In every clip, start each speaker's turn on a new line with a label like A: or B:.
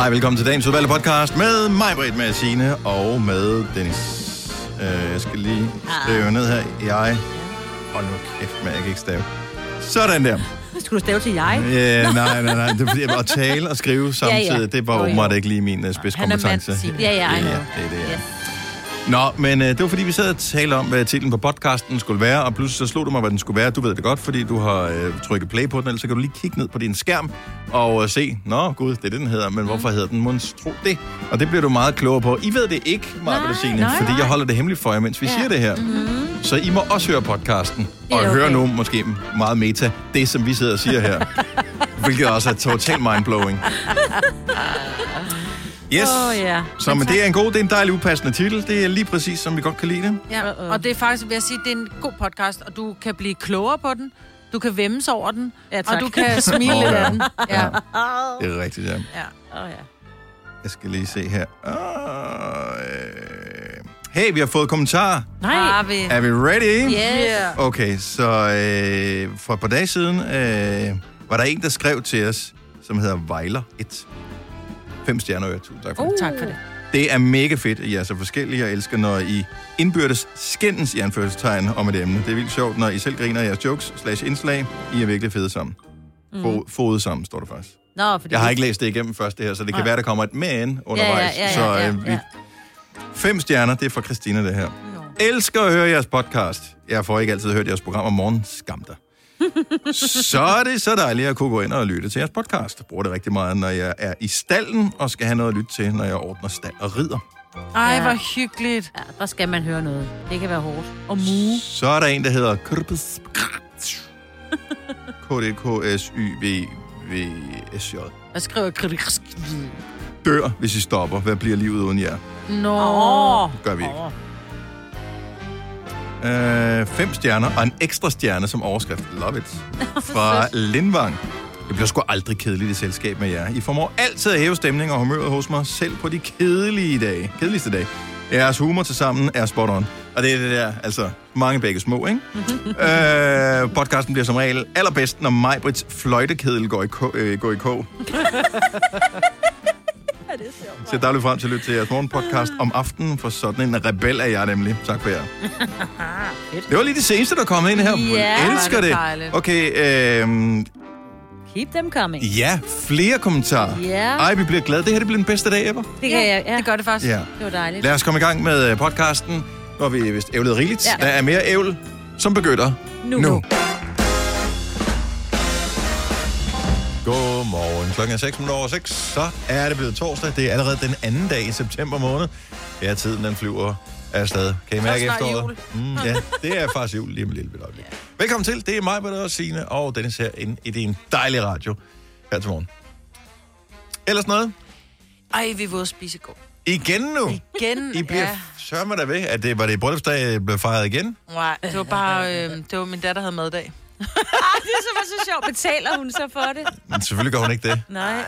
A: Hej, velkommen til dagens udvalgte podcast med mig, Britt, med Signe og med Dennis. Uh, jeg skal lige skrive ned her. Jeg... Hold nu kæft, men jeg kan ikke stave. Sådan der.
B: Skulle du stave til jeg?
A: Ja, nej, nej, nej. Det er fordi, at tale og skrive samtidig,
B: Ja, ja.
A: det var åbenbart ikke lige min uh, spidskompetence.
C: Signe.
B: Ja, ja, I know.
A: Ja, det er det, ja.
B: Yes.
A: Nå, men øh, det var fordi, vi sad og talte om, hvad titlen på podcasten skulle være, og pludselig så slog du mig, hvad den skulle være. Du ved det godt, fordi du har øh, trykket play på den, ellers så kan du lige kigge ned på din skærm og øh, se, nå gud, det er det, den hedder, men hvorfor hedder den monstro det? Og det bliver du meget klogere på. I ved det ikke,
B: Nej,
A: Signe, fordi jeg holder det hemmeligt for jer, mens vi
B: Ja.
A: siger det her. Mm-hmm. Så I må også høre podcasten,
B: Det
A: og
B: er
A: høre
B: okay.
A: nu måske meget meta, det som vi sidder og siger her. hvilket også er totalt mindblowing. Yes.
B: Åh, ja.
A: Så men det er en god, det er en dejlig upassende titel. Det er lige præcis, som vi godt kan lide det.
C: Ja, og det er faktisk, vil jeg sige, det er en god podcast, og du kan blive klogere på den. Du kan vemmes over den,
B: Ja,
C: og
B: tak.
C: du kan smile lidt
A: ja.
C: af den. Ja.
A: Det er rigtigt, ja.
C: ja.
B: Åh, ja.
A: Jeg skal lige se her. Øh. Hey, vi har fået kommentarer.
B: Nej.
C: Har vi.
A: Er vi ready?
B: Yes.
C: Yeah.
A: Okay, så øh, for et par dage siden øh, var der en, der skrev til os, som hedder Vejler 1. Fem stjerner, og tusind tak for det.
C: Tak for det.
A: Det er mega fedt, at I er så forskellige. Jeg elsker, når I indbyrdes skændes i anførselstegn om et emne. Det er vildt sjovt, når I selv griner af jeres jokes slash indslag. I er virkelig fede sammen. Mm. Fode sammen, står der faktisk.
B: Nå, fordi
A: Jeg har ikke læst det igennem først det her, så det kan
B: Nej.
A: være, der kommer et men undervejs.
B: ja, ja,
A: så
B: ja,
A: øh, vi...
B: ja.
A: Fem stjerner, det er fra Christina, det her. Elsker at høre jeres podcast. Jeg får ikke altid hørt jeres program om morgenen. Skam dig. Så er det så dejligt at kunne gå ind og lytte til jeres podcast. Jeg bruger det rigtig meget, når jeg er i stallen og skal have noget at lytte til, når jeg ordner stald og rider.
C: Ej,
B: Ja.
C: hvor hyggeligt.
B: Ja, der skal man høre noget. Det kan være hårdt. Og mu.
A: Så er der en, der hedder Krpes- KDKSYVVSJ.
C: Jeg skriver kritik.
A: Dør, hvis I stopper. Hvad bliver livet uden jer?
C: Nå.
B: Åh.
A: Gør vi ikke. Øh, fem stjerner og en ekstra stjerne som overskrift. Love it. Fra Lindvang. Det bliver sgu aldrig kedeligt i selskab med jer. I formår altid at hæve stemning og humøret hos mig, selv på de kedelige dage. Kedeligste dage. Jeres humor til sammen er spot on. Og det er det der, altså, mange begge små, ikke? øh, podcasten bliver som regel allerbedst, når Majbrits fløjtekedel går i, ko- øh, går i kog. Så jeg dagligt frem til at lytte til jeres morgenpodcast om aftenen, for sådan en rebel er jeg nemlig. Tak for jer. Det var lige det seneste, der kom ind her.
B: Ja,
A: jeg elsker
C: var det
A: det. Okay, øh,
B: Keep them coming.
A: ja, flere kommentarer.
B: Ja.
A: Ej, vi bliver glade. Det her det bliver den bedste dag ever.
B: Det kan jeg, ja.
C: Det gør det faktisk.
A: Ja.
B: Det var dejligt.
A: Lad os komme i gang med podcasten. Har vi vist ævlet rigeligt.
B: Ja.
A: Der er mere ævl, som begynder
B: Nu.
A: nu. Godmorgen. Klokken er 6 minutter over 6. Så er det blevet torsdag. Det er allerede den anden dag i september måned. Ja, tiden den flyver afsted. Kan I mærke efteråret? Mm, ja, det er faktisk jul lige om bit øjeblik. Velkommen til. Det er mig, Britta og Signe, og Dennis her inde i din dejlige radio her til morgen. Ellers noget?
C: Ej, vi var spise går.
A: Igen nu?
C: Igen,
A: I bliver
C: ja.
A: mig da ved, at det var det bryllupsdag blev fejret igen.
C: Nej, det var bare, øh, det var min datter, der havde maddag.
B: Det er så, så sjovt. Betaler hun så for det?
A: Men selvfølgelig gør hun ikke det.
B: Nej.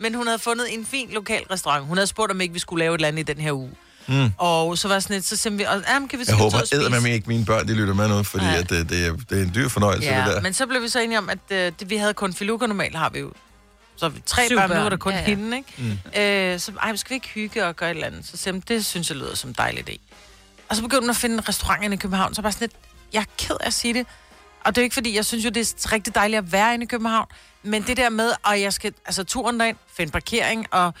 C: Men hun havde fundet en fin lokal restaurant. Hun havde spurgt, om ikke vi skulle lave et eller andet i den her uge. Mm. Og så var sådan lidt, så simpelthen, vi, og, jamen, kan vi så
A: Jeg håber eddermame ikke mine børn, de lytter med nu, fordi
C: Nej.
A: at det, det, er, det er en dyr fornøjelse, det
C: Ja,
A: der.
C: men så blev vi så enige om, at øh, det, vi havde kun filukker, normalt har vi jo. Så vi tre
B: Syv
C: børn, nu
B: børn.
C: er der kun
B: Ja,
C: ja, hende, ikke? Mm. Øh, så ej, skal vi ikke hygge og gøre et eller andet? Så simpelthen, det synes jeg lyder som en dejlig idé. Og så begyndte hun at finde restauranter i København, så var jeg sådan lidt, jeg er ked af at sige det. Og det er ikke fordi, jeg synes jo, det er rigtig dejligt at være inde i København. Men det der med, at jeg skal, altså turen derind, finde parkering, og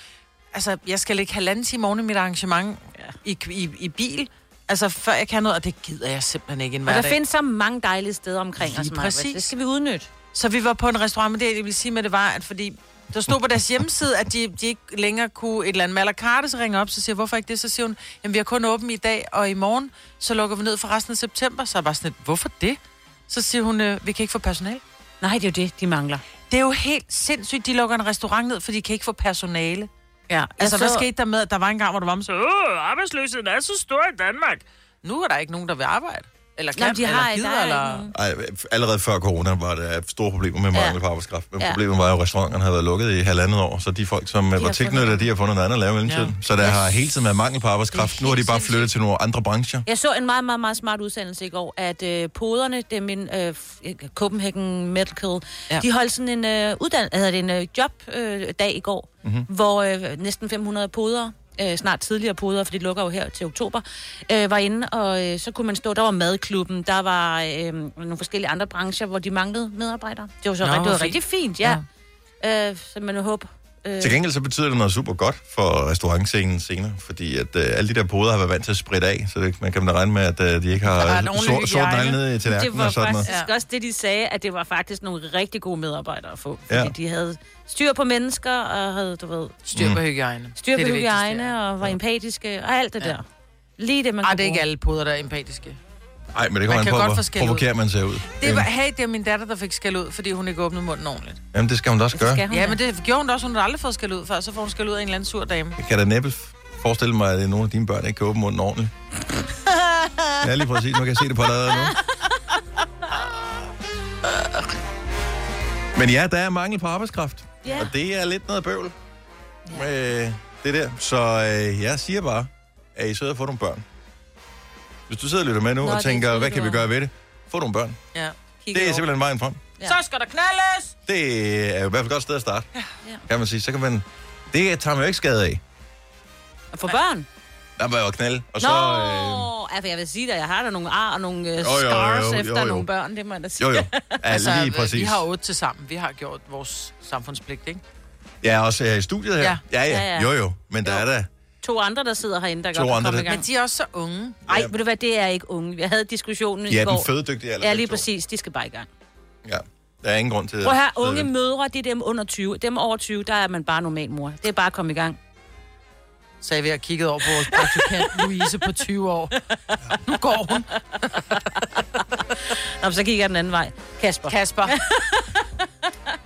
C: altså, jeg skal lægge halvanden time oven i mit arrangement ja. i, i, i bil. Altså, før jeg kan noget, og det gider jeg simpelthen ikke en
B: Og
C: hverdag.
B: der findes så mange dejlige steder omkring
C: Lige
B: os, Maja.
C: præcis.
B: Det skal vi udnytte.
C: Så vi var på en restaurant, men det jeg vil sige med det var, at fordi der stod på deres hjemmeside, at de, de ikke længere kunne et eller andet med à la carte, så ringer jeg op, så siger hvorfor ikke det? Så siger hun, jamen vi har kun åbent i dag, og i morgen, så lukker vi ned for resten af september. Så er jeg bare sådan lidt, hvorfor det? Så siger hun, øh, vi kan ikke få personale.
B: Nej, det er jo det, de mangler.
C: Det er jo helt sindssygt, de lukker en restaurant ned, for de kan ikke få personale.
B: Ja,
C: Altså, hvad skete der med, at der var en gang, hvor der var så, åh, arbejdsløsheden er så stor i Danmark. Nu er der ikke nogen, der vil arbejde. Eller
B: Nå,
C: kan,
B: de har,
C: eller
B: der
C: gider,
B: er
C: eller...
A: Ej, allerede før corona var der store problemer med mangel på arbejdskraft. Men
B: Ja.
A: problemet var jo, at restauranterne havde været lukket i halvandet år, så de folk, som har var
B: fundet
A: tilknyttet, de har fundet noget andet at lave i mellemtiden.
C: Ja.
A: Så der har hele tiden været mangel på arbejdskraft.
B: Er
A: Nu har de bare flyttet til nogle andre brancher.
B: Jeg så en meget, meget, meget smart udsendelse i går, at øh, poderne, det er min øh, f- Copenhagen Medical,
C: Ja.
B: de holdt sådan en, øh, uddan- altså, det er en øh, jobdag øh, i går,
A: Mhm.
B: mm-hmm. hvor øh, næsten 500 podere, øh, snart tidligere podere, for de lukker jo her til oktober, øh, var inde, og øh, så kunne man stå, der var madklubben, der var øh, nogle forskellige andre brancher, hvor de manglede medarbejdere. Det var så
C: Nå,
B: Nå, det var
C: fint.
B: rigtig fint, ja. ja. Øh, så man håber. Øh,
A: Til gengæld så betyder det noget super godt for restaurantscenen senere, fordi at øh, alle de der poder har været vant til at spritte af, så det, man kan da regne med, at øh, de ikke har sort, sort negle ned
B: Det
A: tallerkenen
B: var
A: og sådan noget.
B: faktisk ja. også det, de sagde, at det var faktisk nogle rigtig gode medarbejdere at få. Fordi
A: Ja.
B: ja. de havde styr på mennesker, og havde, du ved,
C: Styr på hygiejne.
B: styr
C: Det
B: på
C: det
B: hygiejne,
C: ja.
B: og var empatiske, og alt det
C: Ja.
B: der. Lige det, man
C: Ej,
B: kunne
C: det er ikke
B: bruge.
C: alle poder, der er empatiske.
A: Nej, men det
C: Man
A: kommer an
C: kan
A: på,
C: godt få
A: hvor provokeret man ser ud.
C: Det var, hey, det er min datter, der fik skæld ud, fordi hun ikke åbnede munden ordentligt.
A: Jamen, det skal hun da også gøre.
B: hun
C: Ja, men det gjorde hun da også. Hun har aldrig fået skæld ud før, så får hun skæld ud af en eller anden sur dame.
A: Jeg kan da næppe forestille mig, at nogle af dine børn ikke kan åbne munden ordentligt. ja, lige præcis. Nu kan jeg se det på dig nu. Men ja, der er mangel på arbejdskraft.
B: Ja.
A: Og det er lidt noget bøvl med det der. Så øh, jeg siger bare, at I sidder og får nogle børn. Hvis du sidder og lytter med nu
B: Nå,
A: og tænker, hvad kan vi gøre ved det? Få nogle børn.
C: Ja.
A: Det er simpelthen vejen frem.
B: Ja.
C: Så skal der knaldes!
A: Det er jo i hvert fald et godt sted at starte,
B: Ja.
A: kan man sige. Så kan man... Det tager man jo ikke skade af.
B: Og for børn?
A: Der var jo knald, og
B: Nå,
A: så... Øh,
B: altså, jeg vil sige at jeg har da nogle ar og nogle uh,
A: jo,
B: scars
A: jo, jo,
B: efter
A: jo.
B: nogle børn, det må jeg da sige.
A: jo, jo. Ja, altså, lige præcis.
C: vi har otte til sammen. Vi har gjort vores samfundspligt, ikke?
A: Ja, også her i studiet her.
C: Ja.
A: ja, ja.
B: Ja, ja.
A: Jo, jo. Men der
B: Jo.
A: er der...
B: To andre, der sidder herinde, der
A: To
B: godt kan
A: andre,
B: komme i
A: der-
B: gang.
C: Men de er også så unge.
B: Ej,
A: Ja.
B: ved du hvad, det er ikke unge. Jeg havde diskussionen
A: De
B: i
A: er
B: går.
A: den fødedygtige alder.
B: Ja, lige præcis. De skal bare i gang.
A: Ja. Der er ingen grund til
B: Prøv her, unge
A: ved.
B: mødre, det er dem under 20. Dem over 20, der er man bare normal mor. Det er bare at komme i gang.
C: sagde vi og kiggede over på vores praktikant Louise på 20 år. Nu går hun.
B: Nå, så kigger jeg den anden vej. Kasper.
C: Kasper.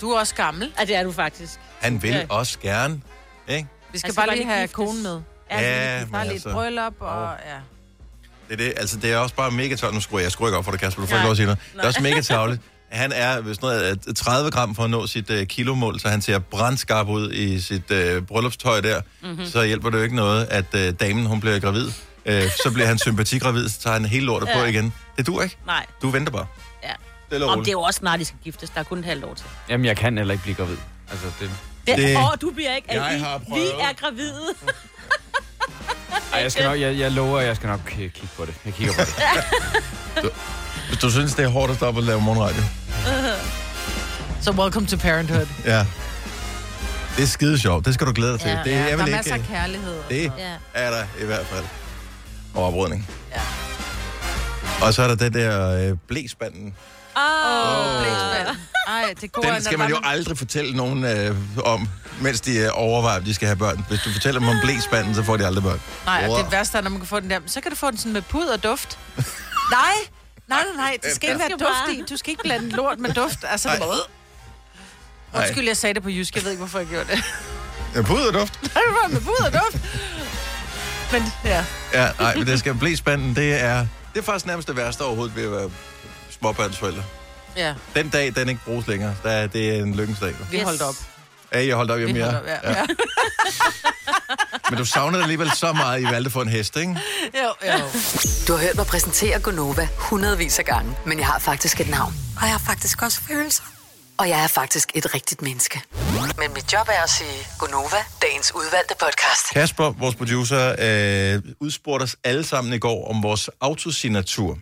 C: Du er også gammel.
B: Ja, det er du faktisk.
A: Han vil
B: Ja.
A: også gerne, ikke?
C: Vi skal
B: Han
C: bare lige have konen med.
A: Ja,
B: Ja,
A: men
C: Der er lidt
A: altså-
C: bryllup, og ja.
A: Det er det. Altså, det er også bare mega tavligt. Nu skruer jeg, jeg skruer ikke op for dig, Kasper. Du får
B: Nej.
A: ikke lov at sige noget. Det er også mega tavligt. Han er hvis noget, øh, 30 gram for at nå sit uh, kilomål, så han ser brandskarp ud i sit uh, bryllupstøj der.
B: Mhm.
A: Mm-hmm. Så hjælper det jo ikke noget, at uh, damen hun bliver gravid. Uh, så bliver han sympatigravid, så tager han hele lortet ja. på igen. Det du ikke.
B: Nej,
A: Du venter bare.
B: ja.
A: Det er
B: Om det er jo også snart, de skal giftes. Der er kun et halvt år til.
D: Jamen, jeg kan heller ikke blive gravid. Altså, det...
B: Det,
A: Det-.
B: Åh, du bliver ikke.
A: Jeg
B: I,
A: har
B: vi
A: prøvet.
B: er gravide.
D: Ej, jeg, skal nok, jeg, jeg lover, at jeg skal nok k- kigge på det. Jeg kigger på det.
A: Hvis du synes, det er hårdt at stoppe at lave morgenradio.
C: Så welcome to parenthood.
A: Ja. Det er skide sjovt. Det skal du glæde dig til.
B: Ja,
A: det,
C: Ja,
A: jeg
C: der
A: vil
C: er
A: ikke,
C: masser af kærlighed. og
A: Det
C: sådan noget.
B: Ja.
A: er der i hvert fald. Og oprydning.
C: Ja.
A: Og så er der det der øh, blæspanden.
B: Åh,
C: Åh, blæsmand. Ej, det går
A: Den skal man jo aldrig fortælle nogen øh, om, mens de øh, overvejer, om de skal have børn. Hvis du fortæller dem om blæspanden, så får de aldrig børn.
C: Nej, og
A: Wow.
C: det værste er, når man kan få den der, så kan du få den sådan med pud og duft. nej, nej, nej, nej, det skal ikke være duft i. Du skal ikke blande lort med duft. Altså, det
A: Nej.
C: var... Undskyld, jeg sagde det på jysk. Jeg ved ikke, hvorfor jeg gjorde det.
A: Ja, pud og duft.
C: det var med pud og duft. Men ja,
A: Ja, nej, men det skal blæspanden, det er, det er faktisk nærmest det værste overhovedet ved at være småbørnsforældre.
C: ja,
A: Den dag, den ikke bruges længere. Der, er- det er en lykkens dag.
C: vi
B: Yes.
C: holdt op.
A: Ja, jeg holdt op hjemme
C: Vi holdt op, ja. ja.
A: Men du savner det alligevel så meget, I valgte for en hest, ikke?
C: Jo, jo.
E: Du har hørt mig præsentere Gonova hundredvis af gange, men jeg har faktisk et navn. Og jeg har faktisk også følelser. Og jeg er faktisk et rigtigt menneske. Men mit job er at sige Gonova, dagens udvalgte podcast.
A: Kasper, vores producer, øh, udspurgte os alle sammen i går om vores autosignatur.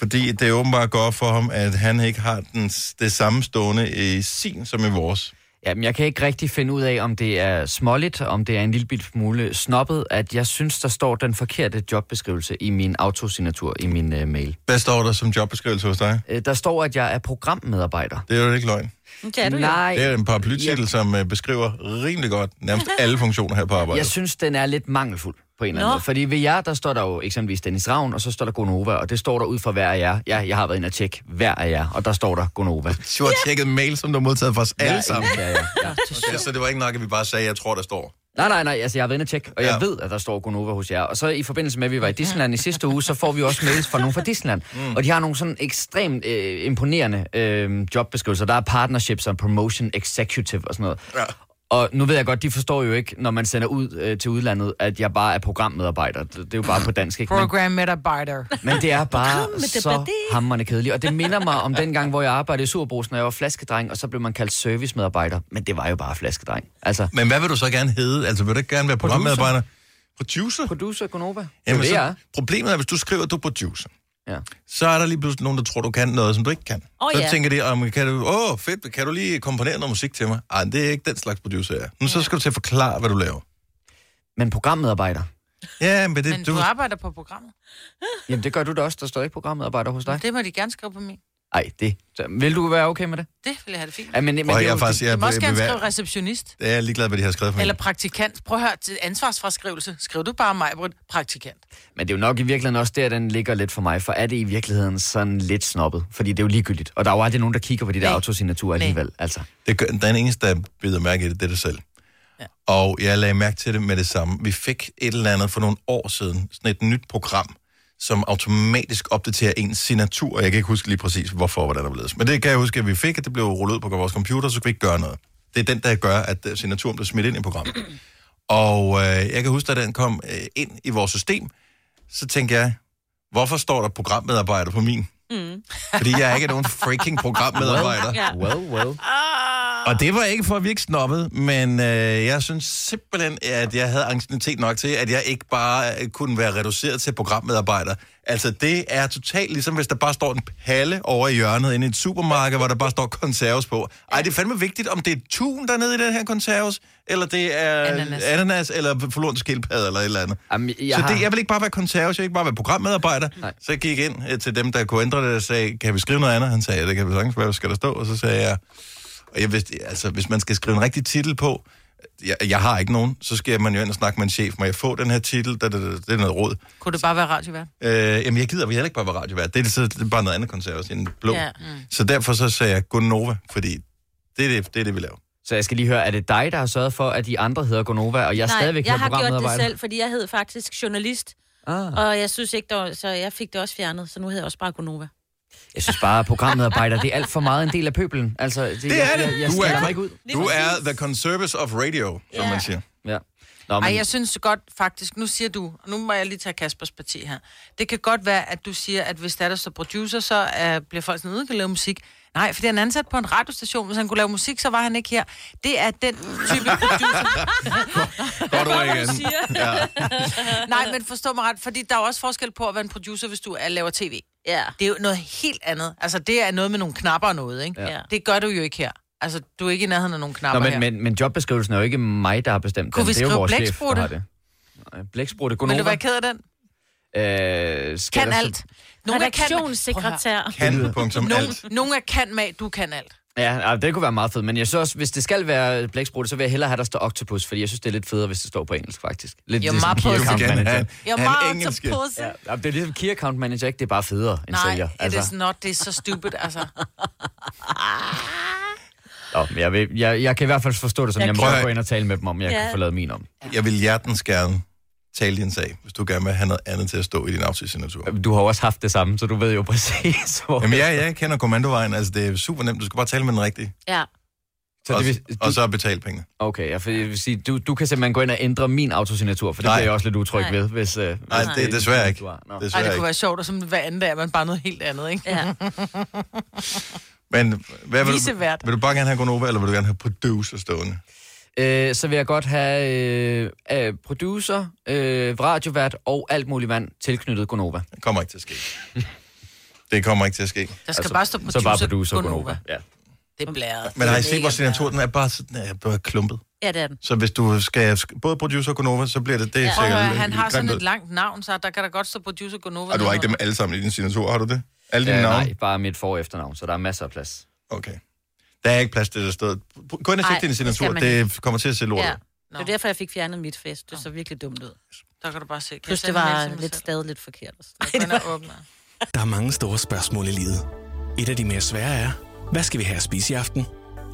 A: Fordi det er åbenbart godt for ham, at han ikke har den, det samme stående i sin som i vores.
D: Jamen, jeg kan ikke rigtig finde ud af, om det er småligt, om det er en lille bit smule snobbet, at jeg synes, der står den forkerte jobbeskrivelse i min autosignatur i min uh, mail.
A: Hvad står der som jobbeskrivelse hos dig?
D: Uh, der står, at jeg er programmedarbejder.
A: Det er jo ikke løgn.
B: Det er du.
D: Nej,
A: Det er en paraplytitel, som øh, beskriver rimelig godt nærmest alle funktioner her på arbejdet.
D: jeg synes, den er lidt mangelfuld på en eller anden
B: Nå.
D: måde. Fordi ved jer, der står der jo eksempelvis Dennis Ravn, og så står der Gonova, og det står der ud fra hver af jer. Ja, jeg har været inde og tjekke hver af jer, og der står der Gonova.
A: Du har tjekket mail, som du har modtaget fra os alle sammen.
D: af jer. Ja.
A: Okay, så det var ikke nok, at vi bare sagde, at jeg tror, der står.
D: Nej, nej, nej, altså jeg har været inde og tjekke, og jeg
A: Ja.
D: ved, at der står Gonova hos jer. Og så i forbindelse med, at vi var i Disneyland i sidste uge, så får vi også mails fra nogen fra Disneyland. Mm. Og de har nogle sådan ekstremt øh, imponerende øh, jobbeskrivelser. Der er partnerships og promotion executive og sådan noget.
A: Ja.
D: Og nu ved jeg godt, de forstår jo ikke, når man sender ud øh, til udlandet, at jeg bare er programmedarbejder. Det, det er jo bare på dansk, ikke? Men,
C: Program medarbejder.
D: men det er bare så hammerende kedeligt. Og det minder mig om den gang, hvor jeg arbejdede i Superbrus, når jeg var flaskedreng, og så blev man kaldt servicemedarbejder. Men det var jo bare flaskedreng. Altså,
A: Men hvad vil du så gerne hedde? Altså, vil du ikke gerne være programmedarbejder? Producer?
D: producer Gonova.
A: Jamen,
D: det er
A: problemet er, hvis du skriver, at du er producer,
D: Ja.
A: så er der lige pludselig nogen, der tror, du kan noget, som du ikke kan.
B: Åh,
A: så
B: ja.
A: tænker de, om kan du, åh, fedt, kan du lige komponere noget musik til mig? Ej, det er ikke den slags producer, jeg er. Nu så skal du til at forklare, hvad du laver.
D: Men programmedarbejder.
A: Ja, men det,
C: Men
A: du,
C: du arbejder på programmet.
D: Jamen, det gør du da også. Der står ikke programmedarbejder hos dig.
C: Det må de gerne skrive på min.
D: Nej, det. Så, vil du være okay med det?
C: Det vil jeg have det fint.
D: Ja, men, men det er
A: jeg, er
D: jo,
A: faktisk, jeg,
C: Du må også
A: jeg,
C: gerne
A: jeg,
C: skrive
A: jeg,
C: receptionist.
A: jeg er ligeglad, hvad de har skrevet for mig.
C: Eller praktikant. Prøv at høre til ansvarsfraskrivelse. Skriv du bare mig, praktikant.
D: men det er jo nok i virkeligheden også der, den ligger lidt for mig. For er det i virkeligheden sådan lidt snobbet? Fordi det er jo ligegyldigt. Og der er jo aldrig nogen, der kigger på de der
C: Nej.
D: autosignaturer
C: Nej.
D: alligevel. Altså.
A: Det gør, den eneste, der bider mærke i det, det er det selv.
C: Ja.
A: Og jeg lagde mærke til det med det samme. Vi fik et eller andet for nogle år siden, sådan et nyt program, som automatisk opdaterer ens signatur. Og jeg kan ikke huske lige præcis, hvorfor, hvordan der blev Men det kan jeg huske, at vi fik, at det blev rullet ud på vores computer, så kunne vi ikke gøre noget. Det er den, der gør, at øh, signaturen bliver smidt ind i programmet. Og øh, jeg kan huske, at den kom øh, ind i vores system, så tænkte jeg, hvorfor står der programmedarbejder på min? Mm. Fordi jeg er ikke nogen freaking programmedarbejder.
B: Ja.
D: Well, well.
A: Og det var ikke for at virke snobbet, men øh, jeg synes simpelthen, at jeg havde angstinitet nok til, at jeg ikke bare øh, kunne være reduceret til programmedarbejder. Altså, det er totalt ligesom, hvis der bare står en palle over i hjørnet inde i et supermarked, hvor der bare står konserves på. Ej, det er fandme vigtigt, om det er tun dernede i den her konserves, eller det er
C: Ananas.
A: ananas eller forlorens skildpadde eller et eller andet.
D: Jamen, jeg
A: Så
D: har...
A: det, jeg vil ikke bare være konserves, jeg vil ikke bare være programmedarbejder.
D: Nej.
A: Så jeg gik ind øh, til dem, der kunne ændre det, og sagde, kan vi skrive noget andet? Han sagde, ja, det kan vi sagtens, hvad skal der stå? Og så sagde jeg, og jeg vidste, altså, hvis man skal skrive en rigtig titel på, jeg, jeg har ikke nogen, så skal man jo ind og snakke med en chef. Må jeg få den her titel? Det, det, det, det er noget råd.
C: Kunne det bare være radiovært?
A: Øh, jamen, jeg gider, vi heller ikke bare være radiovært. Det er, så, det er bare noget andet konservativt end blå.
C: Ja.
A: Mm. Så derfor så sagde jeg Gonova, fordi det er det, det, er det vi laver.
D: Så jeg skal lige høre, er det dig, der har sørget for, at de andre hedder Gonova, og jeg
B: Nej,
D: stadigvæk
B: jeg har gjort det selv, fordi jeg hed faktisk journalist.
D: Ah.
B: Og jeg synes ikke, der var, så jeg fik det også fjernet, så nu hedder jeg også bare Gonova.
D: Jeg synes bare, at programmedarbejder, det er alt for meget en del af pøbelen. Altså, det,
A: Det er
D: jeg,
A: det.
D: Jeg, jeg
A: Du er-
D: ikke ud.
A: Du er the conservice of radio, som
B: Ja.
A: man siger.
D: Ja. Nå, men,
C: Ej, jeg synes godt faktisk, nu siger du, og nu må jeg lige tage Kaspers parti her. Det kan godt være, at du siger, at hvis der er der står producer, så uh, bliver folk sådan, "Øh, kan lave musik. Nej, fordi han er ansat på en radiostation. Hvis han kunne lave musik, så var han ikke her. Det er den type producer.
A: Godt ord igen. Ja.
C: Nej, men forstå mig ret, fordi der er også forskel på at være en producer, hvis du er, laver tv.
B: Ja.
C: Det er jo noget helt andet. Altså, det er noget med nogle knapper og noget, ikke?
B: Ja.
C: Det gør du jo ikke her. Altså, du er ikke i nærheden af nogle
D: Nå,
C: knapper
D: men,
C: her.
D: men, men jobbeskrivelsen er jo ikke mig, der har bestemt
C: Kunne
D: den.
C: vi
D: det er jo vores chef, der har det. Nej, Blæksprutte,
C: Vil
D: Gonova.
C: du være ked af den?
D: Øh, skal
C: Kan alt. Nogle er kan,
B: Redaktionssekretær.
A: Kan, punktum,
C: Nogle,
A: alt.
C: nogle er kan mag, du kan alt.
D: Ja, det kunne være meget fedt, men jeg synes også, hvis det skal være blæksprutte, så vil jeg hellere have, der står octopus, fordi jeg synes, det er lidt federe, hvis det står på engelsk, faktisk. Lidt
C: You're
D: ligesom
C: my
D: key account manager.
C: You're
A: engelske.
C: pussy.
D: Ja, det er ligesom key account manager, ikke? Det er bare federe end
C: Nej,
D: sælger.
C: it is not. Det er så stupid, altså.
D: Nå, men jeg, vil, jeg, jeg kan i hvert fald forstå det, som
B: Jeg
D: jeg, må
A: Prøv at-
D: gå ind og tale med dem om, jeg
B: Ja.
D: kan få lavet min om.
A: Jeg vil hjertens gerne tale din sag, hvis du gerne vil have noget andet til at stå i din autosignatur.
D: Du har også haft det samme, så du ved jo præcis, hvor...
A: Jamen, jeg, jeg kender kommandovejen. Altså, det er super nemt. Du skal bare tale med den rigtige.
B: Ja.
D: så
A: og,
D: det vil,
A: og
D: du,
A: så betale pengene.
D: okay, ja, for jeg vil sige, du, du kan simpelthen gå ind og ændre min autosignatur, for det
A: Nej.
D: bliver jeg også lidt utryg
B: Nej.
D: ved, hvis... Uh,
A: Nej, det er desværre ikke.
C: Ej,
A: Desværre
C: det kunne
A: ikke.
C: være sjovt, og som hver anden dag er man bare noget helt andet, ikke?
B: ja.
A: Men hvad vil, du, vil du bare gerne have Gonova, eller vil du gerne have producer stående?
D: Øh, så vil jeg godt have øh, øh, producer, øh, radiovært og alt muligt vand tilknyttet Gonova.
A: Det kommer ikke til at ske. Det kommer ikke til at ske.
C: Der skal
D: Altså,
C: bare stå producer,
D: Så bare producer
C: Gonova.
D: Gonova. Ja.
C: Det er blæret.
A: Men har I
C: Det er
A: set,
C: mega
A: vores signatur,
C: blæret.
A: den er bare sådan, er bare klumpet.
B: ja, det er den.
A: Så hvis du skal sk- både producer og Gonova, så bliver det, det
B: Ja.
A: Sikkert...
C: høre, han har sådan et langt navn, så der kan der godt stå producer Gonova.
A: Og du har ikke dem alle sammen i din signatur, har du det? Alle dine
D: Øh,
A: navne?
D: nej, bare mit for- og efternavn, så der er masser af plads.
A: Okay. Der er ikke plads til det sted. Gå ind og tjek din signatur. Det kommer til at se lort
B: Ja.
A: ud.
B: Det er derfor, jeg fik fjernet mit fest. Det så virkelig dumt ud.
C: Der kan du bare se. Kan
B: Plus, det var lidt stadig lidt forkert.
C: Og åbner.
F: Der er mange store spørgsmål i livet. Et af de mere svære er, hvad skal vi have at spise i aften?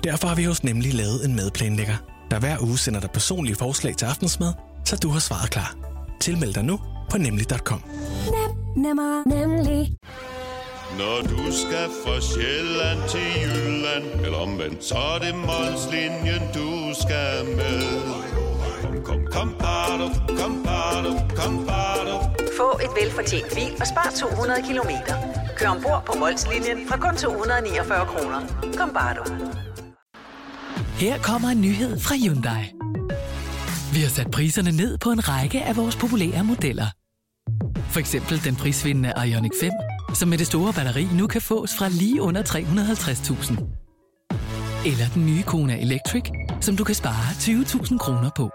F: Derfor har vi hos Nemlig lavet en madplanlægger, der hver uge sender dig personlige forslag til aftensmad, så du har svaret klar. Tilmeld dig nu på nemlig.com.
G: Nemmer, nemlig.
H: Når du skal fra Sjælland til Jylland Eller omvendt, så er det Molslinjen, du skal med Kom, kom, kom, bado, kom, bado, kom, bado.
E: Få et velfortjent bil og spar 200 kilometer. Kør ombord på Molslinjen fra kun 249 kroner. Kom bare du.
I: Her kommer en nyhed fra Hyundai. Vi har sat priserne ned på en række af vores populære modeller. For eksempel den prisvindende Ioniq 5, som med det store batteri nu kan fås fra lige under 350.000. Eller den nye Kona Electric, som du kan spare 20.000 kroner på.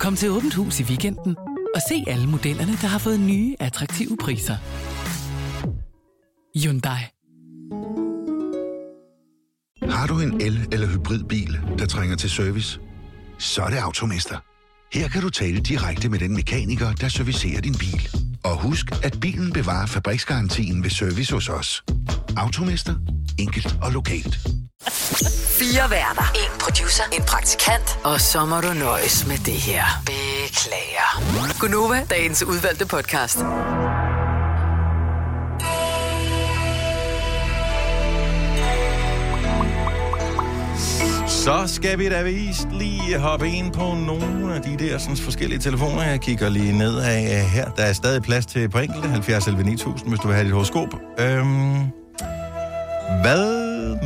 I: Kom til Åbent Hus i weekenden og se alle modellerne, der har fået nye, attraktive priser. Hyundai.
J: Har du en el- eller hybridbil, der trænger til service? Så er det Automester. Her kan du tale direkte med den mekaniker, der servicerer din bil. Og husk, at bilen bevarer fabriksgarantien ved service hos os. Automester. Enkelt og lokalt.
E: Fire værter. En producer. En praktikant. Og så må du nøjes med det her. Beklager. Gunova, dagens udvalgte podcast.
A: Så skal vi da vist lige hoppe ind på nogle af de der sådan, forskellige telefoner. Jeg kigger lige ned af her. Der er stadig plads til på enkelte. 70 11 9000, hvis du vil have dit horoskop. Øhm, hvad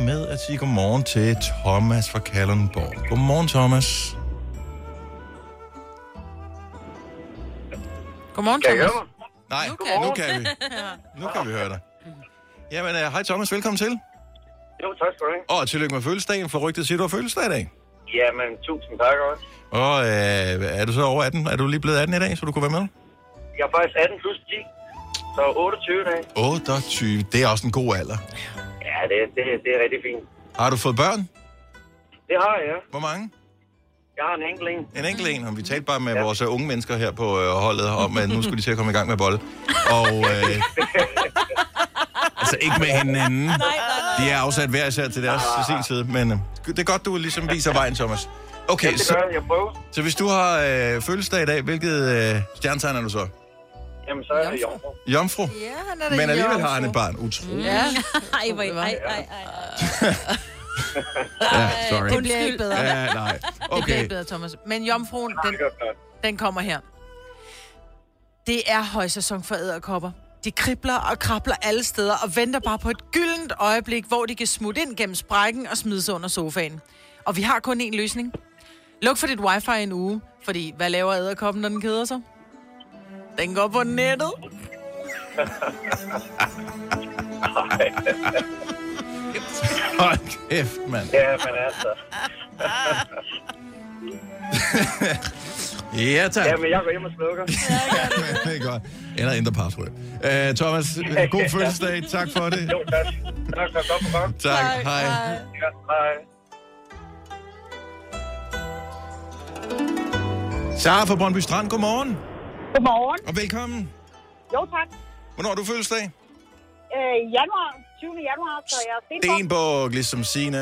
A: med at sige godmorgen til Thomas fra Kalundborg? Godmorgen, Thomas.
C: Godmorgen,
K: Kan I
C: Thomas.
K: høre mig?
A: Nej,
C: Nu kan
A: kan, nu kan vi. Nu kan vi høre dig. Jamen, uh, hej Thomas, velkommen til.
K: Jo, tak skal du have.
A: Og tillykke med fødselsdagen, for rygtet siger, du har fødselsdag i dag.
K: Jamen, tusind tak også.
A: Og øh, er du så over 18? Er du lige blevet 18 i dag, så du kunne være med?
K: Jeg er faktisk 18 plus 10, så 28 dage.
A: 28, det er også en god alder.
K: Ja, det, det, det er rigtig fint.
A: Har du fået børn?
K: Det har jeg, ja.
A: Hvor mange?
K: Jeg har en enkelt en.
A: En enkelt en, og vi talte bare med ja. vores uh, unge mennesker her på uh, holdet om, at nu skulle de til at komme i gang med bold. Og øh, altså ikke med hinanden.
B: Nej, nej, nej.
A: De er afsat hver især til deres til sin side, men øh, det er godt, du ligesom viser vejen, Thomas. Okay,
K: Det
A: så,
K: gør jeg, jeg prøver.
A: så hvis du har øh, fødselsdag i dag, hvilket øh, stjernetegn er du så?
K: Jamen, så er det jomfru.
A: Jomfru?
C: Ja, han er da
A: Men alligevel har han
C: jomfru.
A: et barn. Utroligt.
C: Ja,
B: Ej, hvor, ej, ej, ej.
A: Ja, sorry.
C: det bliver ikke bedre.
A: Ja, nej.
C: Det bliver
A: Okay.
C: ikke bedre, Thomas. Men jomfruen, den,
K: Det
C: den kommer her. Det er højsæson for æderkopper. De kribler og krabler alle steder og venter bare på et gyldent øjeblik, hvor de kan smutte ind gennem sprækken og smide sig under sofaen. Og vi har kun én løsning. Luk for dit wifi en uge, fordi hvad laver æderkoppen, når den keder sig? Den går på nettet.
A: Hold kæft, mand.
K: Ja, men altså.
A: Ja, tak.
K: Ja, men jeg går hjem og slukker.
A: det er godt. Eller ændre password. Uh, Thomas, god fødselsdag. Tak for det.
K: Jo, tak. Tak for godt program.
A: Tak. Hej.
K: Ja, hej.
A: Sara fra Brøndby Strand, godmorgen.
L: Godmorgen.
A: Og velkommen.
L: Jo, tak.
A: Hvornår har du fødselsdag?
L: Øh, januar, 20. januar, så jeg er stenbuk.
A: Stenbuk, ligesom Signe.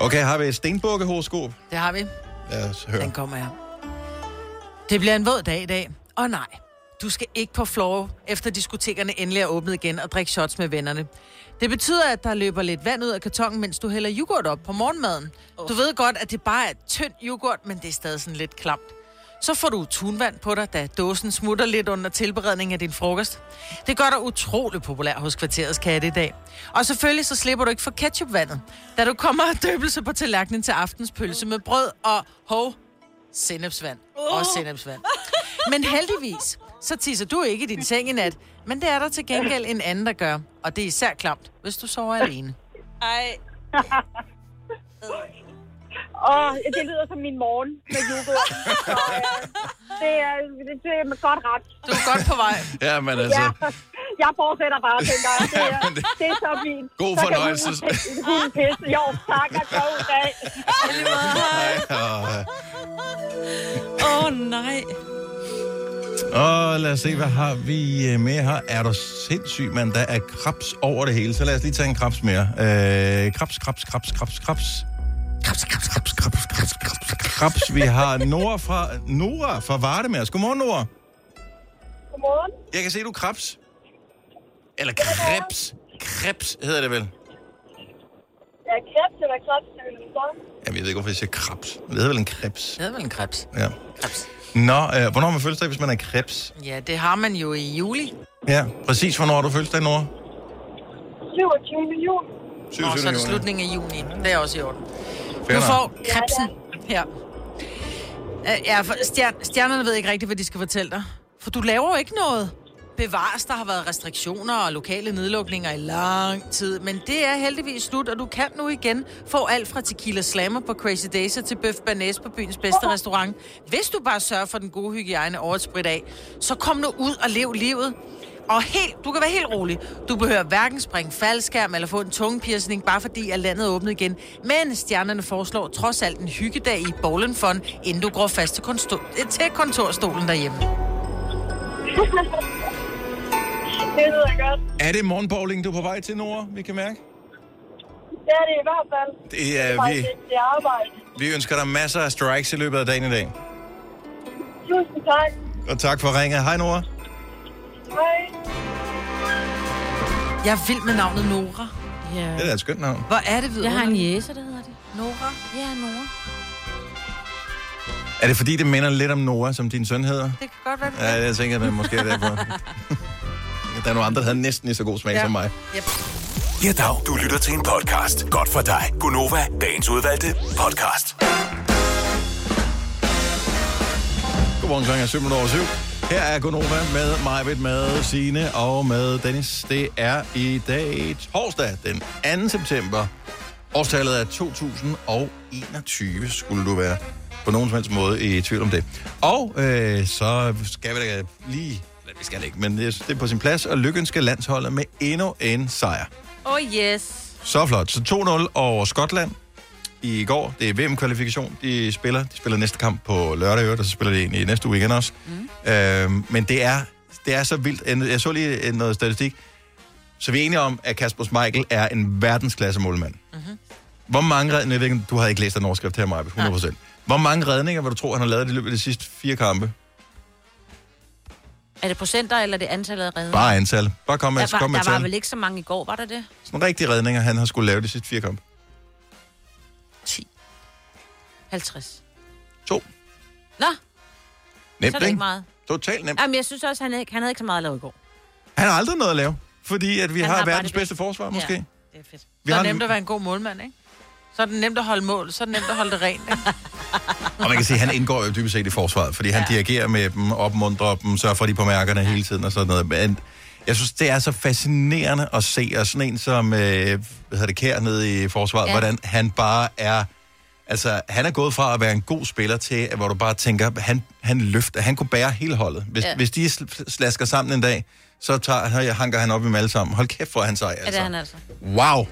A: Okay, har vi et stenbukke-horoskop?
C: Det har vi.
A: Lad os høre.
C: Den kommer her. Det bliver en våd dag i dag. Og nej, du skal ikke på floor, efter diskotekerne endelig er åbnet igen og drikke shots med vennerne. Det betyder, at der løber lidt vand ud af kartongen, mens du hælder yoghurt op på morgenmaden. Du ved godt, at det bare er tynd yoghurt, men det er stadig sådan lidt klamt. Så får du tunvand på dig, da dåsen smutter lidt under tilberedningen af din frokost. Det gør dig utrolig populær hos kvarterets katte i dag. Og selvfølgelig så slipper du ikke for ketchupvandet, da du kommer af døbelse på tallerkenen til aftens pølse med brød og hov, sennepsvand. Og sennepsvand. Men heldigvis, så tisser du ikke i din seng i nat, men det er der til gengæld en anden, der gør. Og det er især klamt, hvis du sover alene.
B: Ej.
L: Og det lyder som min morgen med yoghurt. Så, øh, det, er, det, det er godt ret.
C: Du er godt på vej.
A: Ja, men altså...
L: Ja, jeg fortsætter bare, tænker jeg. Det er,
A: det-
L: det er så fint.
A: God
L: Så kan
A: fornøjelse.
L: hunden- Hunden pisse. Jo, tak. Og god dag.
B: Åh, oh, nej.
A: Og lad os se, hvad har vi øh, med her? Er du sindssyg, mand? Der er krabs over det hele. Så lad os lige tage en krabs mere. Øh, krabs, krabs, krabs, krabs, krabs. Krabs, krabs, krabs, krabs, krabs, krabs, krabs. Vi har Nora fra, Nora fra Varde med os. Godmorgen, Nora.
M: Godmorgen.
A: Jeg kan se, du er krebs. Eller krebs. Krebs hedder det vel?
M: Ja, krebs eller krebs, det vil.
A: Jamen, jeg ved ikke, hvorfor jeg siger krebs. Det hedder vel en krebs.
C: Det er vel en krebs.
A: Ja. Nå, øh, hvornår har man fødselsdag, hvis man er krebs?
C: Ja, det har man jo i juli.
A: Ja, præcis hvornår har du fødselsdag, Nora?
M: 27. juni.
C: Nå, så er det
A: juni.
C: slutningen af juni. Det er også i orden. Du får krebsen her. Øh, Ja, for stjer- stjernerne ved ikke rigtigt, hvad de skal fortælle dig. For du laver jo ikke noget. Bevares, der har været restriktioner og lokale nedlukninger i lang tid, men det er heldigvis slut, og du kan nu igen få alt fra tequila slammer på Crazy Days til bøf banæs på byens bedste restaurant. Hvis du bare sørger for den gode hygiejne over et sprit af, så kom nu ud og lev livet. Og helt, du kan være helt rolig. Du behøver hverken springe faldskærm eller få en tungepiercing, bare fordi at landet er åbnet igen. Men stjernerne foreslår trods alt en hyggedag i Bowlen Fun, inden du går fast til, konsto- til kontorstolen derhjemme.
M: Det lyder godt.
A: Er det morgenbowling, du er på vej til, Nora? Vi kan mærke.
M: Det er det i hvert fald.
A: Det er
M: Faktisk,
A: vi.
M: Det er arbejde.
A: Vi ønsker dig masser af strikes i løbet af dagen i dag.
M: Tusind tak.
A: Og tak for ringet. Hej, Nora.
M: Hej.
C: Jeg er vild med navnet Nora.
B: Ja.
A: Det er da et skønt navn.
C: Hvor er det videre?
B: Jeg har en jæse, der hedder det.
C: Nora?
B: Ja, Nora.
A: Er det fordi, det minder lidt om Nora, som din søn hedder?
C: Det kan godt være, det
A: Ja, jeg tænker, det måske er derfor. Der er nogle andre, der havde næsten lige så god smag ja. som mig.
C: Yep.
J: Ja, dag. Du lytter til en podcast. Godt for dig. Gunova, dagens udvalgte podcast.
A: Godmorgen, klokken er 7 over 7. Her er Gonova med Majbet, med Signe og med Dennis. Det er i dag torsdag, den 2. september. Årstallet er 2021, skulle du være på nogen som helst måde i tvivl om det. Og øh, så skal vi da lige, vi skal ikke, men det er på sin plads, og lykønske landsholdet med endnu en sejr.
B: Oh yes. Så
A: flot. Så 2-0 over Skotland i går. Det er VM-kvalifikation, de spiller. De spiller næste kamp på lørdag, og så spiller de en i næste uge igen også. Mm. Øhm, men det er, det er så vildt. Jeg så lige noget statistik. Så vi er enige om, at Kasper Schmeichel er en verdensklasse målmand. Mm-hmm. Hvor mange redninger, du har ikke læst den overskrift her, Maja, 100%. Hvor mange redninger vil du tro, han har lavet i løbet af de sidste fire kampe?
B: Er det procenter, eller er det antallet af redninger?
A: Bare antal. Bare kom med,
B: der var,
A: kom med
B: der var vel ikke så mange i går, var der det?
A: Sådan rigtige redninger, han har skulle lave de sidste fire kampe.
B: 50.
A: To.
B: Nå,
A: Nemt,
B: så er det
A: ikke?
B: meget.
A: Totalt nemt.
B: Jamen, jeg synes også, han, ikke, han havde ikke så meget at lave i går.
A: Han har aldrig noget at lave, fordi at vi
B: Han
A: har,
B: har
A: verdens
B: det
A: bedste forsvar, måske.
C: Ja, det er fedt.
A: Vi
C: så er
A: har
C: det
A: en-
C: nemt at være en god målmand, ikke? Så er det nemt at holde mål, så er det nemt at holde det rent, ikke?
A: Og man kan sige, at han indgår jo dybest set i forsvaret, fordi han dirigerer med dem, opmuntrer dem, sørger for, at de på mærkerne hele tiden og sådan noget. Men jeg synes, det er så fascinerende at se, og sådan en som, øh, hvad hedder det, Kær nede i forsvaret, ja.
B: Ja.
A: hvordan han bare er... Altså, han er gået fra at være en god spiller til, at hvor du bare tænker, han, han løfter, han kunne bære hele holdet. Hvis, ja. Hvis de sl- slasker sammen en dag, så tager, hanker han op i dem alle sammen. Hold kæft, for han sej,
B: Ja, det
A: altså.
B: er han altså.
A: Wow!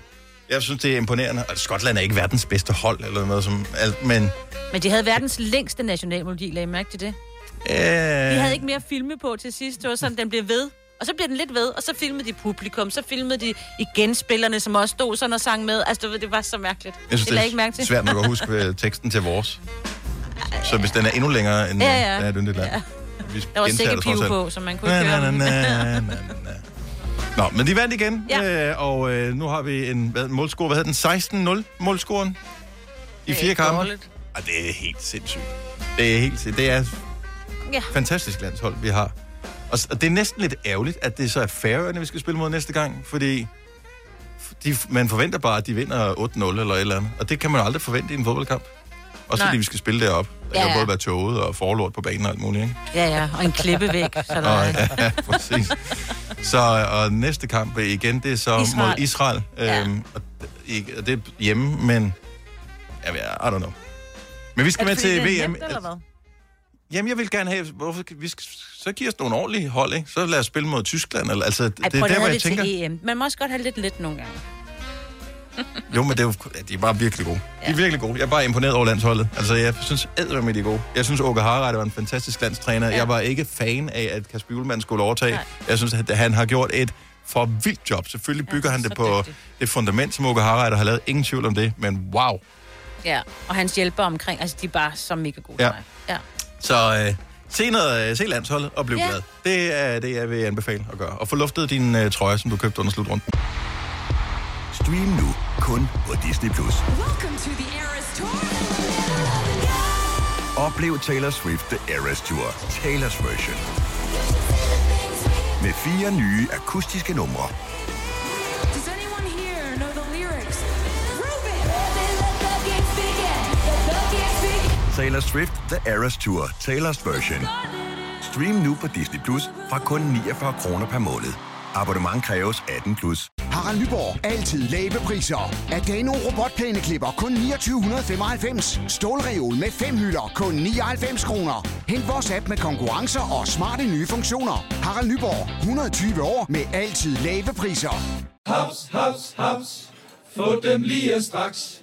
A: Jeg synes, det er imponerende. Og Skotland er ikke verdens bedste hold, eller noget som... Alt, men...
B: Men de havde verdens længste nationalmelodi, lagde I mærke til det?
A: Øh,
B: De havde ikke mere filme på til sidst. Det var sådan, den blev ved. Og så bliver den lidt ved, og så filmede de publikum, så filmede de igen spillerne, som også stod sådan og sang med. Altså, du ved, det var så mærkeligt.
A: Jeg synes,
B: det
A: det
B: I ikke mærke
A: er
B: til.
A: svært nok at huske øh, teksten til vores. Så hvis den er endnu længere end
B: Ja,
A: ja,
B: ja.
A: ja. det er et land.
B: Ja.
A: Vi
B: Der var sikkert pive på, så man kunne
A: Na,
B: ikke
A: na, na,
B: dem.
A: na, na, na. Nå, men de vandt igen, ja. øh, og øh, nu har vi en hvad, målscore. Hvad hedder den? 16-0 målscoren i fire kampe.
C: Dårligt.
A: Det er helt sindssygt. Det er helt sindssygt. Det er
B: Ja.
A: fantastisk landshold, vi har. Og, og det er næsten lidt ærgerligt, at det så er Færøerne, vi skal spille mod næste gang, fordi de, man forventer bare, at de vinder 8-0 eller et eller andet. Og det kan man aldrig forvente i en fodboldkamp. Også
B: Nej.
A: fordi vi skal spille deroppe. Der
B: Ja,
A: kan
B: ja.
A: både være toget og forlort på banen og alt muligt, ikke?
B: Ja, ja, og en klippe væk. Så der
A: Og,
B: er...
A: ja, præcis. Så og næste kamp igen, det er så
B: Israel.
A: mod Israel.
B: Ja.
A: Øhm, og, og det er hjemme, men... Jeg I don't know. Men vi skal med til VM.
C: nemt, eller hvad?
A: Jamen, jeg vil gerne have... Hvorfor, vi skal, så giver os nogle ordentlige hold, ikke? Så lad os spille mod Tyskland. Eller, altså,
B: Ej,
A: det er der,
B: det
A: hvor jeg tænker...
B: til EM. Man må også godt have lidt let nogle gange.
A: Jo, men det er, jo, ja, de er bare virkelig gode. De er virkelig gode. Jeg er bare imponeret over landsholdet. Altså, jeg synes ædre de er gode. Jeg synes, Åke Harald var en fantastisk landstræner. Ja. Jeg var ikke fan af, at Kasper Julemand skulle overtage.
B: Nej.
A: Jeg synes, at han har gjort et for vildt job. Selvfølgelig bygger ja, han det på
B: dygtig.
A: det fundament, som Åke Harald har lavet. Ingen tvivl om det, men wow.
B: Ja, og hans hjælper omkring, altså de er bare så mega gode.
A: Ja.
B: ja.
A: Så øh, se, noget, øh, se landsholdet og bliv
B: Ja.
A: glad. Det er det, jeg vil anbefale at gøre. Og få luftet din øh, trøje, som du købte under slutrunden.
J: Stream nu kun på Disney+. Plus. Oplev Taylor Swift The Eras Tour, Taylor's version. Med fire nye akustiske numre. Taylor Swift The Eras Tour, Taylor's version. Stream nu på Disney Plus fra kun 49 kroner per måned. Abonnement kræves 18 plus.
N: Harald Nyborg. Altid lave priser. Adano robotplæneklipper kun 2995. Stålreol med fem hylder kun 99 kroner. Hent vores app med konkurrencer og smarte nye funktioner. Harald Nyborg. 120 år med altid lave priser.
O: Haps, haps, haps. Få dem lige straks.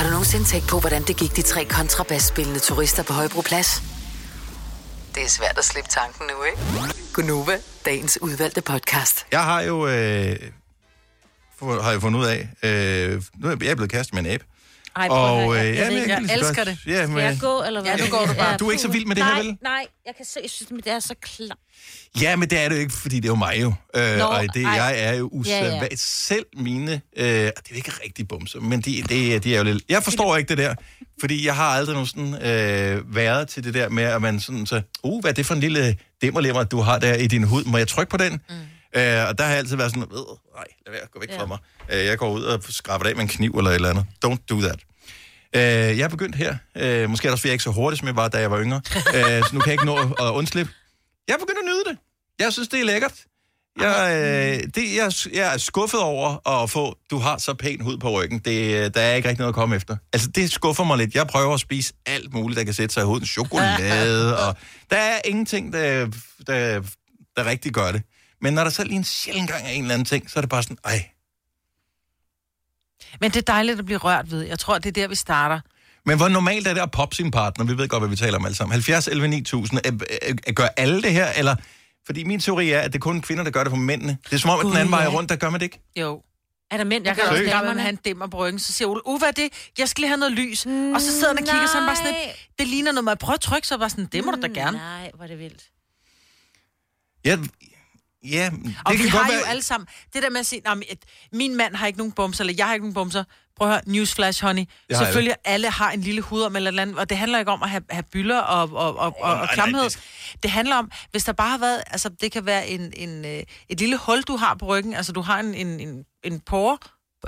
E: Har du nogensinde tænkt på, hvordan det gik de tre kontrabasspillende turister på Højbroplads? Det er svært at slippe tanken nu, ikke? Gunova, dagens udvalgte podcast.
A: Jeg har jo, øh, for, har jeg fundet ud af, øh, nu er jeg blevet kastet med en abe.
B: Ej, at høre, jeg- jeg
A: ja,
B: jeg
A: lige så
B: elsker det.
A: Ja,
B: Skal
A: men,
B: jeg gå, eller hvad?
A: Ja, nu går du bare. Du er ikke så vild med det her,
B: nej,
A: vel?
B: Nej, jeg kan se, jeg synes, det er så klart.
A: Ja, men det er det jo ikke, fordi det er jo mig jo. Øh,
B: Nå,
A: og det,
B: ej.
A: jeg er jo usædvanligt.
B: Ja, ja.
A: Selv mine, øh, det er jo ikke rigtig bumser, men de, de, de er jo lidt... Jeg forstår ikke det der, fordi jeg har aldrig nogen sådan, øh, været til det der med, at man sådan så, uh, hvad er det for en lille dimmerlemmer, du har der i din hud? Må jeg trykke på den? Mm. Øh, og der har jeg altid været sådan, øh, nej, lad være, gå væk fra mig. Øh, jeg går ud og skraber det af med en kniv eller et eller andet. Don't do that. Øh, jeg er begyndt her. Øh, måske er det også, fordi jeg ikke så hurtigt, som jeg var, da jeg var yngre. øh, så nu kan jeg ikke nå at undslippe. Jeg er begyndt at nyde det. Jeg synes, det er lækkert. Jeg, øh, det, jeg, jeg er skuffet over at få, du har så pæn hud på ryggen. Det, der er ikke rigtig noget at komme efter. Altså, det skuffer mig lidt. Jeg prøver at spise alt muligt, der kan sætte sig i huden. Chokolade, og der er ingenting, der, der, der rigtig gør det. Men når der så lige en sjældent gang er en eller anden ting, så er det bare sådan, ej,
C: Men det er dejligt at blive rørt ved. Jeg tror, det er der, vi starter.
A: Men hvor normalt er det at poppe sin partner? Vi ved godt, hvad vi taler om alle sammen. 70, 11, 9000. Er, er, er, gør alle det her, eller... Fordi min teori er, at det er kun kvinder, der gør det for mændene. Det er som om, at den anden vej rundt, der gør man det ikke.
C: Jo.
B: Er der mænd, der
C: Jeg kan også
B: det?
C: gerne med, have en dimmer på ryggen. Så siger Ole, uh, hvad er det? Jeg skal lige have noget lys. Mm, og så sidder han og kigger sådan bare sådan lidt, det ligner noget, man prøver at trykke, så bare sådan, det må du da gerne.
B: Nej, hvor er det vildt.
A: Ja, ja det
C: Og vi
A: kan
C: har
A: godt
C: jo
A: være...
C: alle sammen, det der med at sige, "Nå, men, et- min mand har ikke nogen bumser, eller jeg har ikke nogen bumser. Prøv at høre, newsflash, honey.
A: Det har
C: Selvfølgelig, alle har en lille hud om eller eller andet, og det handler ikke om at have, have byller og, og, og, og, og
A: nej,
C: klamhed.
A: det-
C: Det handler om, hvis der bare har været, altså det kan være en, en, øh, et lille hul, du har på ryggen, altså du har en, en, en, en pore,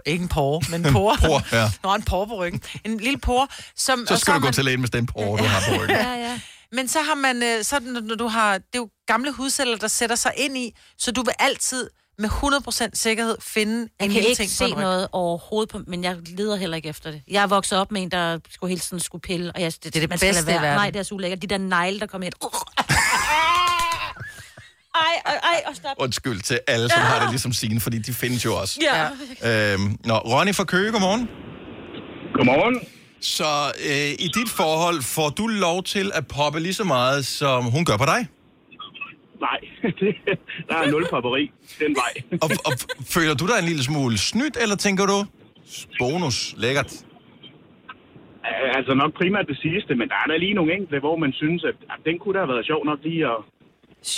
C: ikke en pore, men en pore.
A: Pore, ja.
C: Nå, en pore på ryggen. En lille pore, som...
A: Så
C: og
A: skal du gå
C: man-
A: til lægen med den porre, du har på ryggen.
C: Ja, ja. Men så har man, øh, så når du har, det er jo gamle hudceller, der sætter sig ind i, så du vil altid med 100% sikkerhed finde
B: Jeg
C: en
B: kan
C: lille
B: ikke
C: ting
B: se
C: på en ryg.
B: noget overhovedet, på, men jeg leder heller ikke efter det. Jeg er vokset op med en, der skulle hele tiden skulle pille, og jeg, det,
C: er det
B: man skal
C: bedste
B: lade
C: i
B: være.
C: verden.
B: Nej, det er så ulækkert. De der negle, der kommer ind. Ej, ej, ej, og stop.
A: Undskyld til alle, som har det ligesom sine, fordi de findes jo også.
B: Ja.
A: Øhm, nå, Ronny fra Køge, godmorgen.
P: Godmorgen.
A: Så øh, i dit forhold, får du lov til at poppe lige så meget, som hun gør på dig?
P: Nej, der er nul popperi den vej.
A: og, og føler du dig en lille smule snydt, eller tænker du, bonus, lækkert?
P: Altså nok primært det sidste, men der er der lige nogle enkelte, hvor man synes, at, at den kunne da have været sjov nok lige at...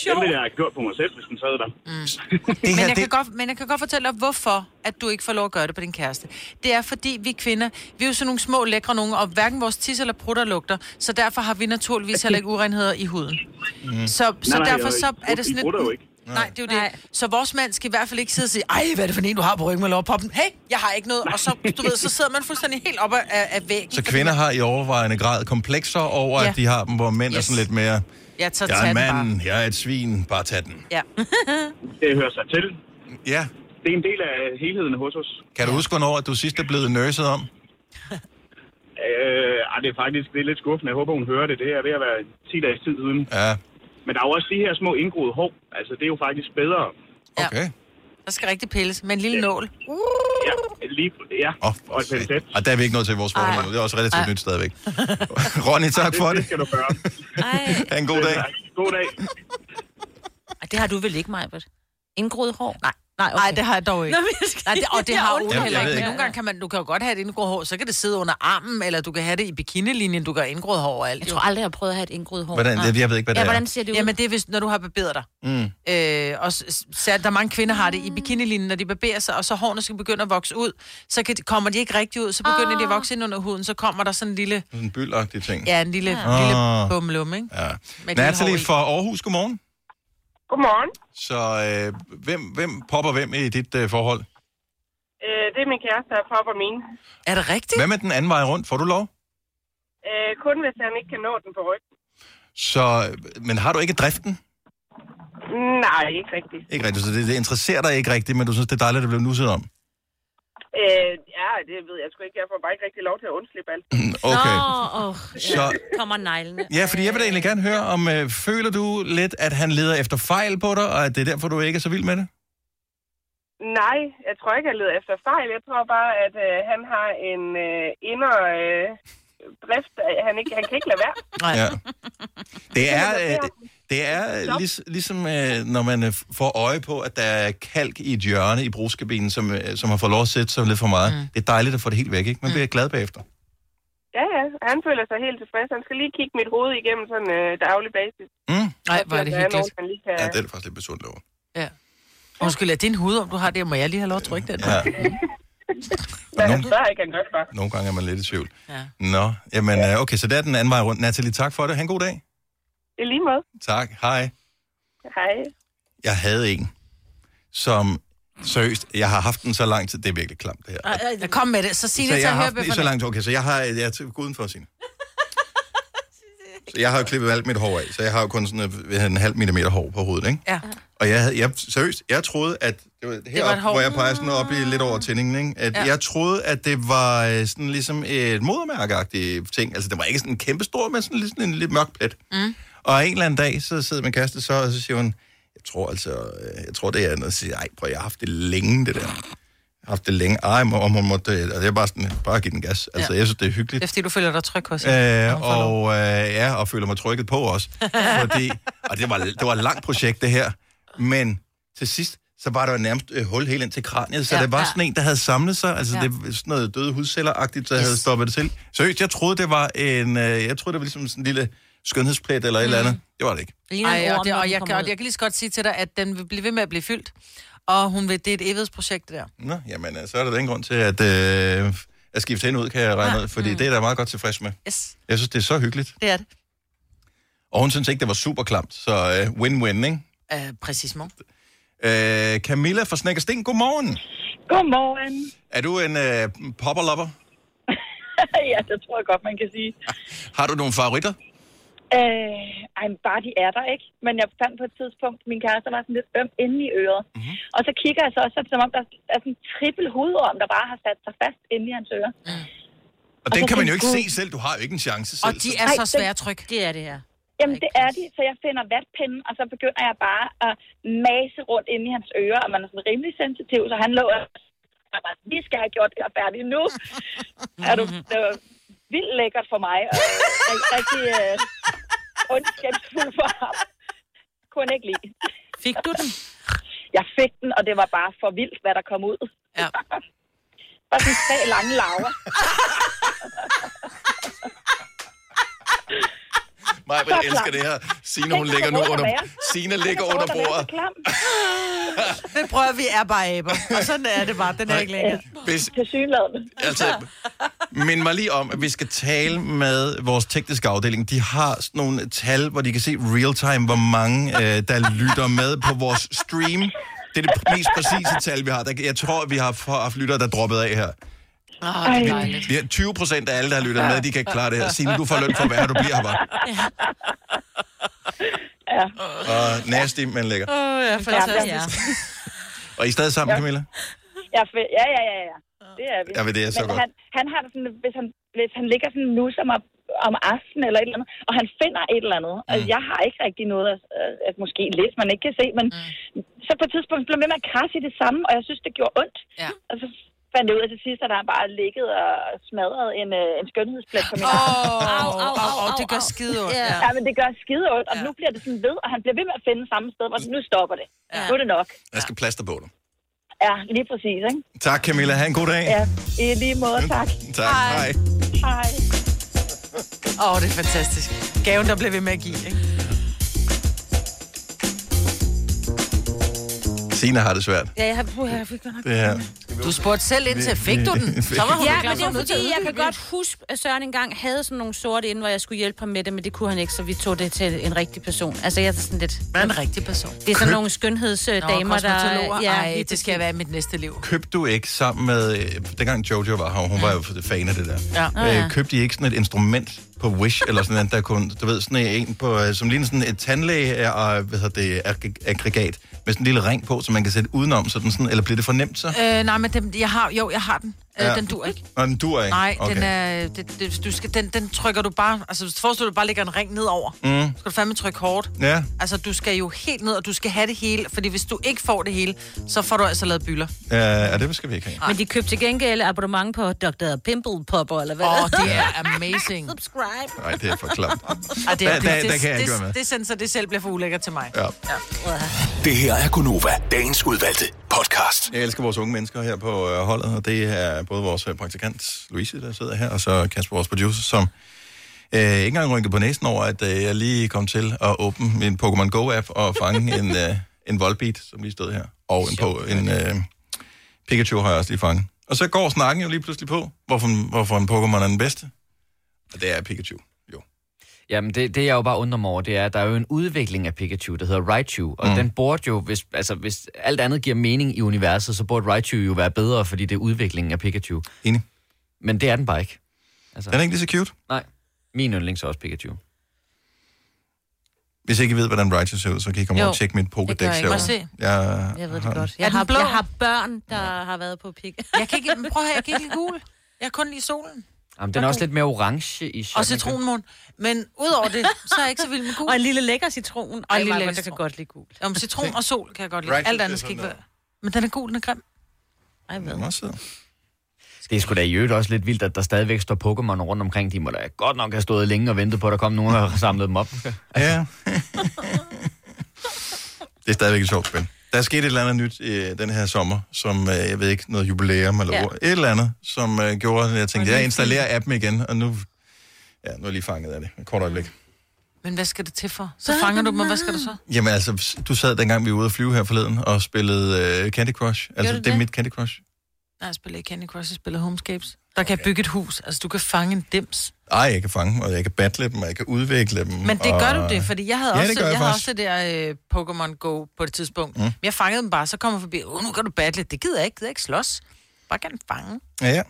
P: Den ville jeg have gjort på mig selv, hvis den sad der. Mm.
C: Men jeg, kan godt, men jeg kan godt fortælle dig, hvorfor at du ikke får lov at gøre det på din kæreste. Det er fordi, vi kvinder, vi er jo sådan nogle små lækre nogen, og hverken vores tis eller prutter lugter, så derfor har vi naturligvis heller ikke urenheder i huden.
A: Mm.
C: Så, så
P: nej,
C: derfor
P: og
C: så er det sådan
P: prutter jo
C: lidt...
P: ikke.
C: Nej, det er jo det. Så vores mand skal i hvert fald ikke sidde og sige, ej, hvad er det for en, du har på ryggen med lov at poppe den? Hey, jeg har ikke noget. Og så, du ved, så sidder man fuldstændig helt oppe af, af væggen.
A: Så kvinder har i overvejende grad komplekser over,
C: Ja.
A: at de har dem, hvor mænd yes. er sådan lidt mere...
C: Jeg tager
A: Jeg er en mand, jeg er et svin, bare tag den.
C: Ja.
P: det hører sig til.
A: Ja,
P: det er en del af helheden hos os.
A: Kan du huske, hvornår at du sidst er blevet nørset om?
P: Øh, det er faktisk det er lidt skuffende. Jeg håber, hun hører det. Det er ved at være 10 dages tid siden.
A: Ja.
P: Men der er jo også de her små indgroede hår. Altså, det er jo faktisk bedre.
A: Okay.
C: Der skal rigtig pilles med en lille nål.
P: Ja, lige, ja.
A: Oh,
P: og et penslet.
A: Og der er vi ikke nået til vores forhold. Det er også relativt nyt stadigvæk. Ronny, tak for det.
P: Det skal du gøre.
A: Ha' en god dag.
P: God dag.
B: Ej, det har du vel ikke, Majbert? Indgroet hår? Nej. Nej, okay.
C: Nej, det har jeg dog ikke.
B: Nå, jeg skal-
C: Nej, det, og det
B: Jeg
C: har Ole heller ikke. Men
A: ikke.
C: nogle gange kan man, du kan jo godt have et indgroet hår, så kan det sidde under armen, eller du kan have det i bikinilinjen, du kan have indgroet hår og alt.
B: Jeg tror aldrig, jeg har prøvet at have et indgroet hår.
A: Hvordan, det, jeg ved ikke, hvad det
B: ja,
A: er.
B: hvordan ser det ud?
C: Jamen, det er, hvis, når du har barberet dig.
A: Mm.
C: Øh, og så, der er mange kvinder har det i bikinilinjen, når de barberer sig, og så hårene skal begynde at vokse ud. Så kan, kommer de ikke rigtig ud, så begynder de at vokse ind under huden, så kommer der sådan en lille,
A: en byldagtig ting.
C: ja, en lille,
A: Ja.
C: ja. lille
A: Ah.
C: bumlum, ikke?
A: Ja. Natalie fra Aarhus, godmorgen.
M: Godmorgen.
A: Så øh, hvem, hvem popper hvem i dit øh, forhold?
M: Øh, det er min kæreste, der popper mine.
C: Er det rigtigt?
A: Hvad med den anden vej rundt? Får du lov?
M: Øh, kun hvis han ikke kan nå den på ryggen.
A: Så, men har du ikke driften?
M: Nej, ikke rigtigt.
A: Ikke rigtigt, så det, det interesserer dig ikke rigtigt, men du synes, det er dejligt, at det bliver nusset om.
M: Øh, ja, det ved jeg sgu ikke. Jeg får bare ikke rigtig lov til at undslippe alt.
A: Okay.
B: Nå, oh,
A: Så,
B: kommer neglene.
A: ja, fordi jeg vil da egentlig gerne høre, om øh, føler du lidt, at han leder efter fejl på dig, og at det er derfor, du ikke er så vild med det?
M: Nej, jeg tror ikke, jeg leder efter fejl. Jeg tror bare, at øh, han har en øh, indre øh, drift. Han, ikke, han kan ikke lade være.
A: Ja. Det er, øh, det er lig, ligesom, øh, når man øh, får øje på, at der er kalk i et hjørne i brugskabinen, som, øh, som har fået lov at sætte sig lidt for meget. Mm. Det er dejligt at få det helt væk, ikke? Man bliver glad bagefter.
M: Ja, ja. Han føler sig helt tilfreds. Han skal lige kigge mit hoved igennem sådan øh, daglig basis.
A: Mm.
C: Nej, hvor er det hyggeligt.
M: han kan...
A: Ja, det er det faktisk lidt besundt over.
C: Ja. Undskyld, er det en hud, om du har det? Må jeg lige have lov at trykke den?
A: Ja.
M: Men han spørger ikke, han gør det bare.
A: Nogle gange er man lidt i tvivl.
C: Ja.
A: Nå, jamen øh, okay, så det er den anden vej rundt. Natalie, tak for det. Ha' en god dag.
M: I lige måde.
A: Tak. Hej.
M: Hej.
A: Jeg havde en, som seriøst, jeg har haft den så lang tid, det er virkelig klamt det her.
C: Ja, kom med det. Så sig
A: så
C: det til
A: jeg har
C: høre,
A: haft den i så lang tid. Okay, så jeg har, jeg er gå udenfor, Signe. Så jeg har jo klippet alt mit hår af, så jeg har jo kun sådan en, en halv millimeter hår på hovedet, ikke?
C: Ja.
A: Og jeg, havde, jeg, seriøst, jeg troede, at det var heroppe, hvor jeg peger sådan op i lidt over tændingen, ikke? At
C: Ja.
A: jeg troede, at det var øh, sådan ligesom et modermærkeagtigt ting. Altså, det var ikke sådan en kæmpe stor, men sådan, lidt- sådan en lidt mørk plet.
C: Mm.
A: Og en eller anden dag, så sidder min kæreste så, og så siger hun, jeg tror altså, øh, jeg tror det er noget, siger jeg, ej, prøv, jeg har haft det længe, det der. Jeg har haft det længe. Ej, om hun måtte, øh, og det er bare sådan, bare give den gas. Altså,
C: Ja.
A: jeg synes, det er hyggeligt.
C: Det er fordi, du føler dig tryg hende.
A: Øh, og, øh, ja, og føler mig trykket på også. Fordi, og det var, det var et langt projekt, det her. Men til sidst, så var der jo nærmest et hul helt ind til kraniet, så
C: Ja,
A: det var
C: ja.
A: sådan en, der havde samlet sig. Altså,
C: Ja.
A: det var sådan noget døde hudceller-agtigt, der yes. Havde stoppet det til. Seriøst, jeg troede, det var en, øh, jeg troede, det var ligesom sådan en lille skønhedsplet eller et eller andet. Det var det ikke.
C: Ej, og, det, og, jeg, kan- og jeg kan lige så godt sige til dig, at den vil blive ved med at blive fyldt. Og hun vil, det er et evighedsprojekt, det der.
A: Nå, jamen, øh, så er der ingen grund til at, øh, at skifte hende ud, kan jeg regne ud, fordi mm. det er da meget godt tilfreds med.
C: Yes.
A: Jeg synes, det er så hyggeligt.
C: Det er det.
A: Og hun synes ikke, det var super klamt, så øh, win-win, ikke?
C: Uh, præcis, mor.
A: Øh, Camilla fra Snækkersten, godmorgen.
M: Godmorgen.
A: Er du en øh, popperlopper?
M: ja, det tror jeg godt, man kan sige.
A: Har du nogle favoritter?
M: Øh, ej, bare de er der, ikke? Men jeg fandt på et tidspunkt, min kæreste var sådan lidt øm inde i øret.
A: Mhm.
M: Mm-hmm. Og så kigger jeg så også, så som om der er sådan en trippel hudorm, der bare har sat sig fast inde i hans øre.
A: Og
M: Og
A: den
M: så
A: kan man jo ikke se selv. Du har jo ikke en chance selv.
C: Og de er så
M: det-
C: svære at trykke.
B: Det er det her.
M: Jamen, det er de, så jeg finder vatpinden, og så begynder jeg bare at mase rundt inde i hans ører, og man er sådan rimelig sensitiv, så han lå og bare, vi skal have gjort det her færdigt nu. er du, det var vildt lækkert for mig, og rigtig, rigtig øh, ondskabsfuld for ham. Kunne ikke lide.
B: Fik du den?
M: Jeg fik den, og det var bare for vildt, hvad der kom ud.
C: Ja.
M: Bare sådan tre lange laver. Så
A: jeg elsker det her. Signe, hun ligger nu under... Signe ligger under bordet.
C: Men prøv at vi er bare aber. Og sådan er det bare. Den er ikke længere.
A: Hvis, altså, mind mig lige om, at vi skal tale med vores tekniske afdeling. De har sådan nogle tal, hvor de kan se real time, hvor mange, øh, der lytter med på vores stream. Det er det mest præcise tal, vi har. Der- Jeg tror, vi har haft lyttere, der er droppet af her.
C: Åh, det er dejligt.
A: Vi har 20 procent af alle, der har lyttet med, de kan ikke klare det her. Signe, du får løn for her, du bliver her bare.
M: Ja.
A: Og nasty, men lækker.
C: Åh, ja,
M: fantastisk.
B: Ja.
A: Og I er stadig sammen,
M: Ja.
A: Camilla?
M: Ja, ja, ja, ja, ja. Det er vi.
A: Ja, men det er så
M: men
A: godt.
M: Han, han har det sådan, hvis han, hvis han ligger sådan nu som om, om aftenen eller et eller andet, og han finder et eller andet. Mm. Altså, jeg har ikke rigtig noget, at, at måske lidt, man ikke kan se, men mm. så på et tidspunkt blev han ved med at krasse i det samme, og jeg synes, det gjorde ondt.
C: Ja.
M: Og så fandt jeg ud af til sidst, at der bare ligget og smadret en, øh, en skønhedsplet på min
C: Åh,
M: arm.
C: au, au, au, au, det gør skide ondt.
M: Ja. ja, men det gør skide ondt, og nu bliver det sådan ved, og han bliver ved med at finde samme sted, hvor nu stopper det. Ja. Nu er det nok.
A: Jeg skal plaster på dig.
M: Ja, lige præcis, ikke?
A: Tak, Camilla. Ha' en god dag.
M: Ja, i lige måde, tak.
A: Tak. Hej.
M: Hej.
C: Åh, oh, det er fantastisk. Gaven, der bliver ved med at give, ikke?
A: Sina har det svært.
B: Ja, jeg har, jeg fik godt nok.
A: Det her.
C: Du spurgte selv ind til, fik du den? Så var hun
B: Ja, men det
C: for
B: er fordi, jeg kan godt huske, at Søren engang havde sådan nogle sorte inde, hvor jeg skulle hjælpe ham med det, men det kunne han ikke, så vi tog det til en rigtig person. Altså, jeg er sådan lidt...
C: Hvad er en rigtig person?
B: Det er sådan
A: Køb-
B: nogle skønhedsdamer, der...
C: kosmetologer. Ej, det skal jeg være i mit næste liv.
A: Købte du ikke sammen med... Øh, dengang Jojo var her, hun var jo fan af det der.
C: Ja.
A: Øh,
C: Ja, ja.
A: købte I ikke sådan et instrument på Wish, eller sådan noget, der kunne, du ved, sådan en på, øh, som ligner sådan et tandlæge øh, og, hvad hedder det, aggregat, med sådan en lille ring på, som man kan sætte udenom, sådan, sådan eller bliver det for nemt så?
C: Øh, nej, men dem, jeg har, jo, jeg har den. Øh,
A: Ja.
C: Den dur ikke.
A: Nå, den dur ikke?
C: Nej,
A: okay.
C: den er, det, det, du skal, den, den trykker du bare, altså hvis du du bare lægger en ring ned over,
A: Mm.
C: skal du fandme trykke hårdt.
A: Ja.
C: Altså, du skal jo helt ned, og du skal have det hele, fordi hvis du ikke får det hele, så får du altså lavet byller.
A: Ja, ja, det skal vi ikke have.
B: Men de købte til gengæld abonnement på Dr. Pimple Popper, eller hvad?
C: Åh, det er amazing.
B: Subscribe.
A: Nej, det er for klamt.
C: Ej, det, er, det,
A: der-
C: det,
A: der kan jeg ikke være med.
C: det, det, det, så det selv bliver for ulækkert til mig.
A: Ja.
C: ja.
F: Det her er Gunova, dagens udvalgte podcast.
A: Jeg elsker vores unge mennesker her på øh, holdet, og det er både vores øh, praktikant, Louise, der sidder her, og så Kasper, vores producer, som øh, ikke engang rynkede på næsen over, at øh, jeg lige kom til at åbne min Pokémon Go-app og fange en, øh, en Volbeat, som lige stod her, og en, på, en øh, Pikachu har jeg også lige fanget. Og så går snakken jo lige pludselig på, hvorfor, hvorfor en Pokémon er den bedste. Og det er Pikachu.
D: Jamen, det, det jeg jo bare undrer mig over, det er, at der er jo en udvikling af Pikachu, der hedder Raichu, og
A: Mm.
D: den burde jo, hvis, altså, hvis alt andet giver mening i universet, så burde Raichu jo være bedre, fordi det er udviklingen af Pikachu.
A: Enig.
D: Men det er den bare ikke. Altså,
A: Den er ikke lige så cute.
D: Nej. Min yndlings er også Pikachu.
A: Hvis ikke I ved, hvordan Raichu ser ud, så kan I komme
B: Jo,
A: og tjekke mit
B: det gør
A: Pokédex
B: jeg ikke. Må jeg
A: herovre.
B: se?
A: Jeg,
B: Jeg ved det godt. Jeg har,
C: blå?
B: jeg har børn, der ja. har været på pik.
C: Jeg kan ikke, prøv at høre, jeg kan ikke lide gul. Jeg kan kun lide solen.
D: Jamen, den er også lidt mere orange i
C: Og citronmåne. Men udover det, så er jeg ikke så vild med gul.
B: Og en lille lækker citron.
C: Og en lille lækker
B: jeg kan
C: citron.
B: godt lide gul.
C: Om citron og sol kan jeg godt lide.
A: Right,
C: Alt
A: det
C: andet skal ikke være. Men den er gul, den er grim.
B: Ej, hvad?
A: Den er.
D: Det er sgu da i øvrigt også lidt vildt, at der stadigvæk står Pokémon rundt omkring. De må da godt nok have stået længe og ventet på, at der kom nogen og har samlet dem op.
A: Ja. det er stadigvæk et sjovt spil. Der er sket et eller andet nyt i den her sommer, som, øh, jeg ved ikke, noget jubilæum eller
B: Ja.
A: ja. et eller andet, som øh, gjorde, at jeg tænkte, jeg installerer appen igen, og nu, ja, nu er jeg lige fanget af det. Et kort øjeblik.
C: Men hvad skal det til for? Så fanger du dem, og hvad skal du så?
A: Jamen altså, du sad dengang, vi var ude at flyve her forleden, og spillede øh, Candy Crush. Altså,
C: du
A: det er
C: det?
A: mit Candy Crush.
C: Nej, jeg spiller ikke Candy Crush, jeg spiller Homescapes. Der kan jeg bygge et hus. Altså, du kan fange en dims.
A: Ej, jeg kan fange dem, og jeg kan battle dem, og jeg kan udvikle dem.
C: Men det
A: og...
C: gør du det, fordi jeg havde
A: Ja,
C: også,
A: det
C: jeg
A: jeg
C: havde også det der øh, Pokémon Go på et tidspunkt.
A: Mm.
C: Men jeg fangede dem bare, så kommer forbi, åh, nu kan du battle. Det gider jeg ikke, gider jeg ikke slås. Bare gerne fange.
A: Ja, ja.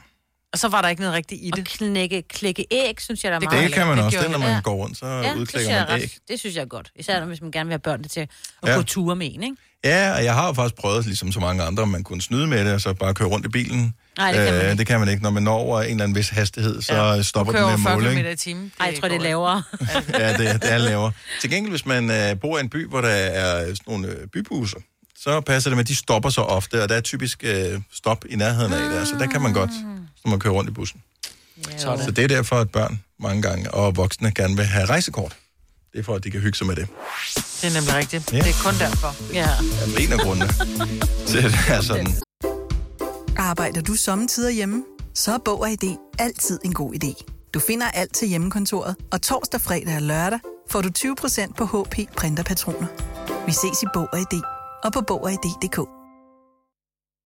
C: Og så var der ikke noget rigtigt i det.
B: Og knække, klikke æg, synes jeg, der er
C: Det
B: meget
A: Det kan man
C: det
A: også. Det, når man går rundt, så
B: Ja, det synes,
A: udklikker
B: jeg er
A: man æg.
B: det synes jeg er godt. Især hvis man gerne vil have børnene til at
A: Ja.
B: gå ture med en, ikke?
A: Ja, og jeg har jo faktisk prøvet, ligesom så mange andre, om man kunne snyde med det, og så bare køre rundt i bilen.
B: Nej, det kan man ikke.
A: det kan man ikke. Når man når over en eller anden vis hastighed, så ja. stopper den
C: kører
A: med
C: 40
A: måle,
C: km
A: ikke?
C: i timen.
B: Ej, jeg tror, det er lavere.
A: Ja, det, det er lavere. Til gengæld, hvis man øh, bor i en by, hvor der er sådan nogle øh, bybusser, så passer det med, at de stopper så ofte, og der er typisk øh, stop i nærheden af der, så der kan man godt, når man kører rundt i bussen.
C: Sådan.
A: Så det er derfor, at børn mange gange og voksne gerne vil have rejsekort. Det er for, at de kan hygge sig med det.
C: Det er nemlig rigtigt.
A: Ja.
C: Det er kun derfor.
B: Ja.
A: Det er en af grundene til, at det er sådan.
Q: Arbejder du sommetider hjemme? Så er Bog og ID altid en god idé. Du finder alt til hjemmekontoret, og torsdag, fredag og lørdag får du 20% på HP printerpatroner. Vi ses i Bog og ID og på Bog og ID.dk.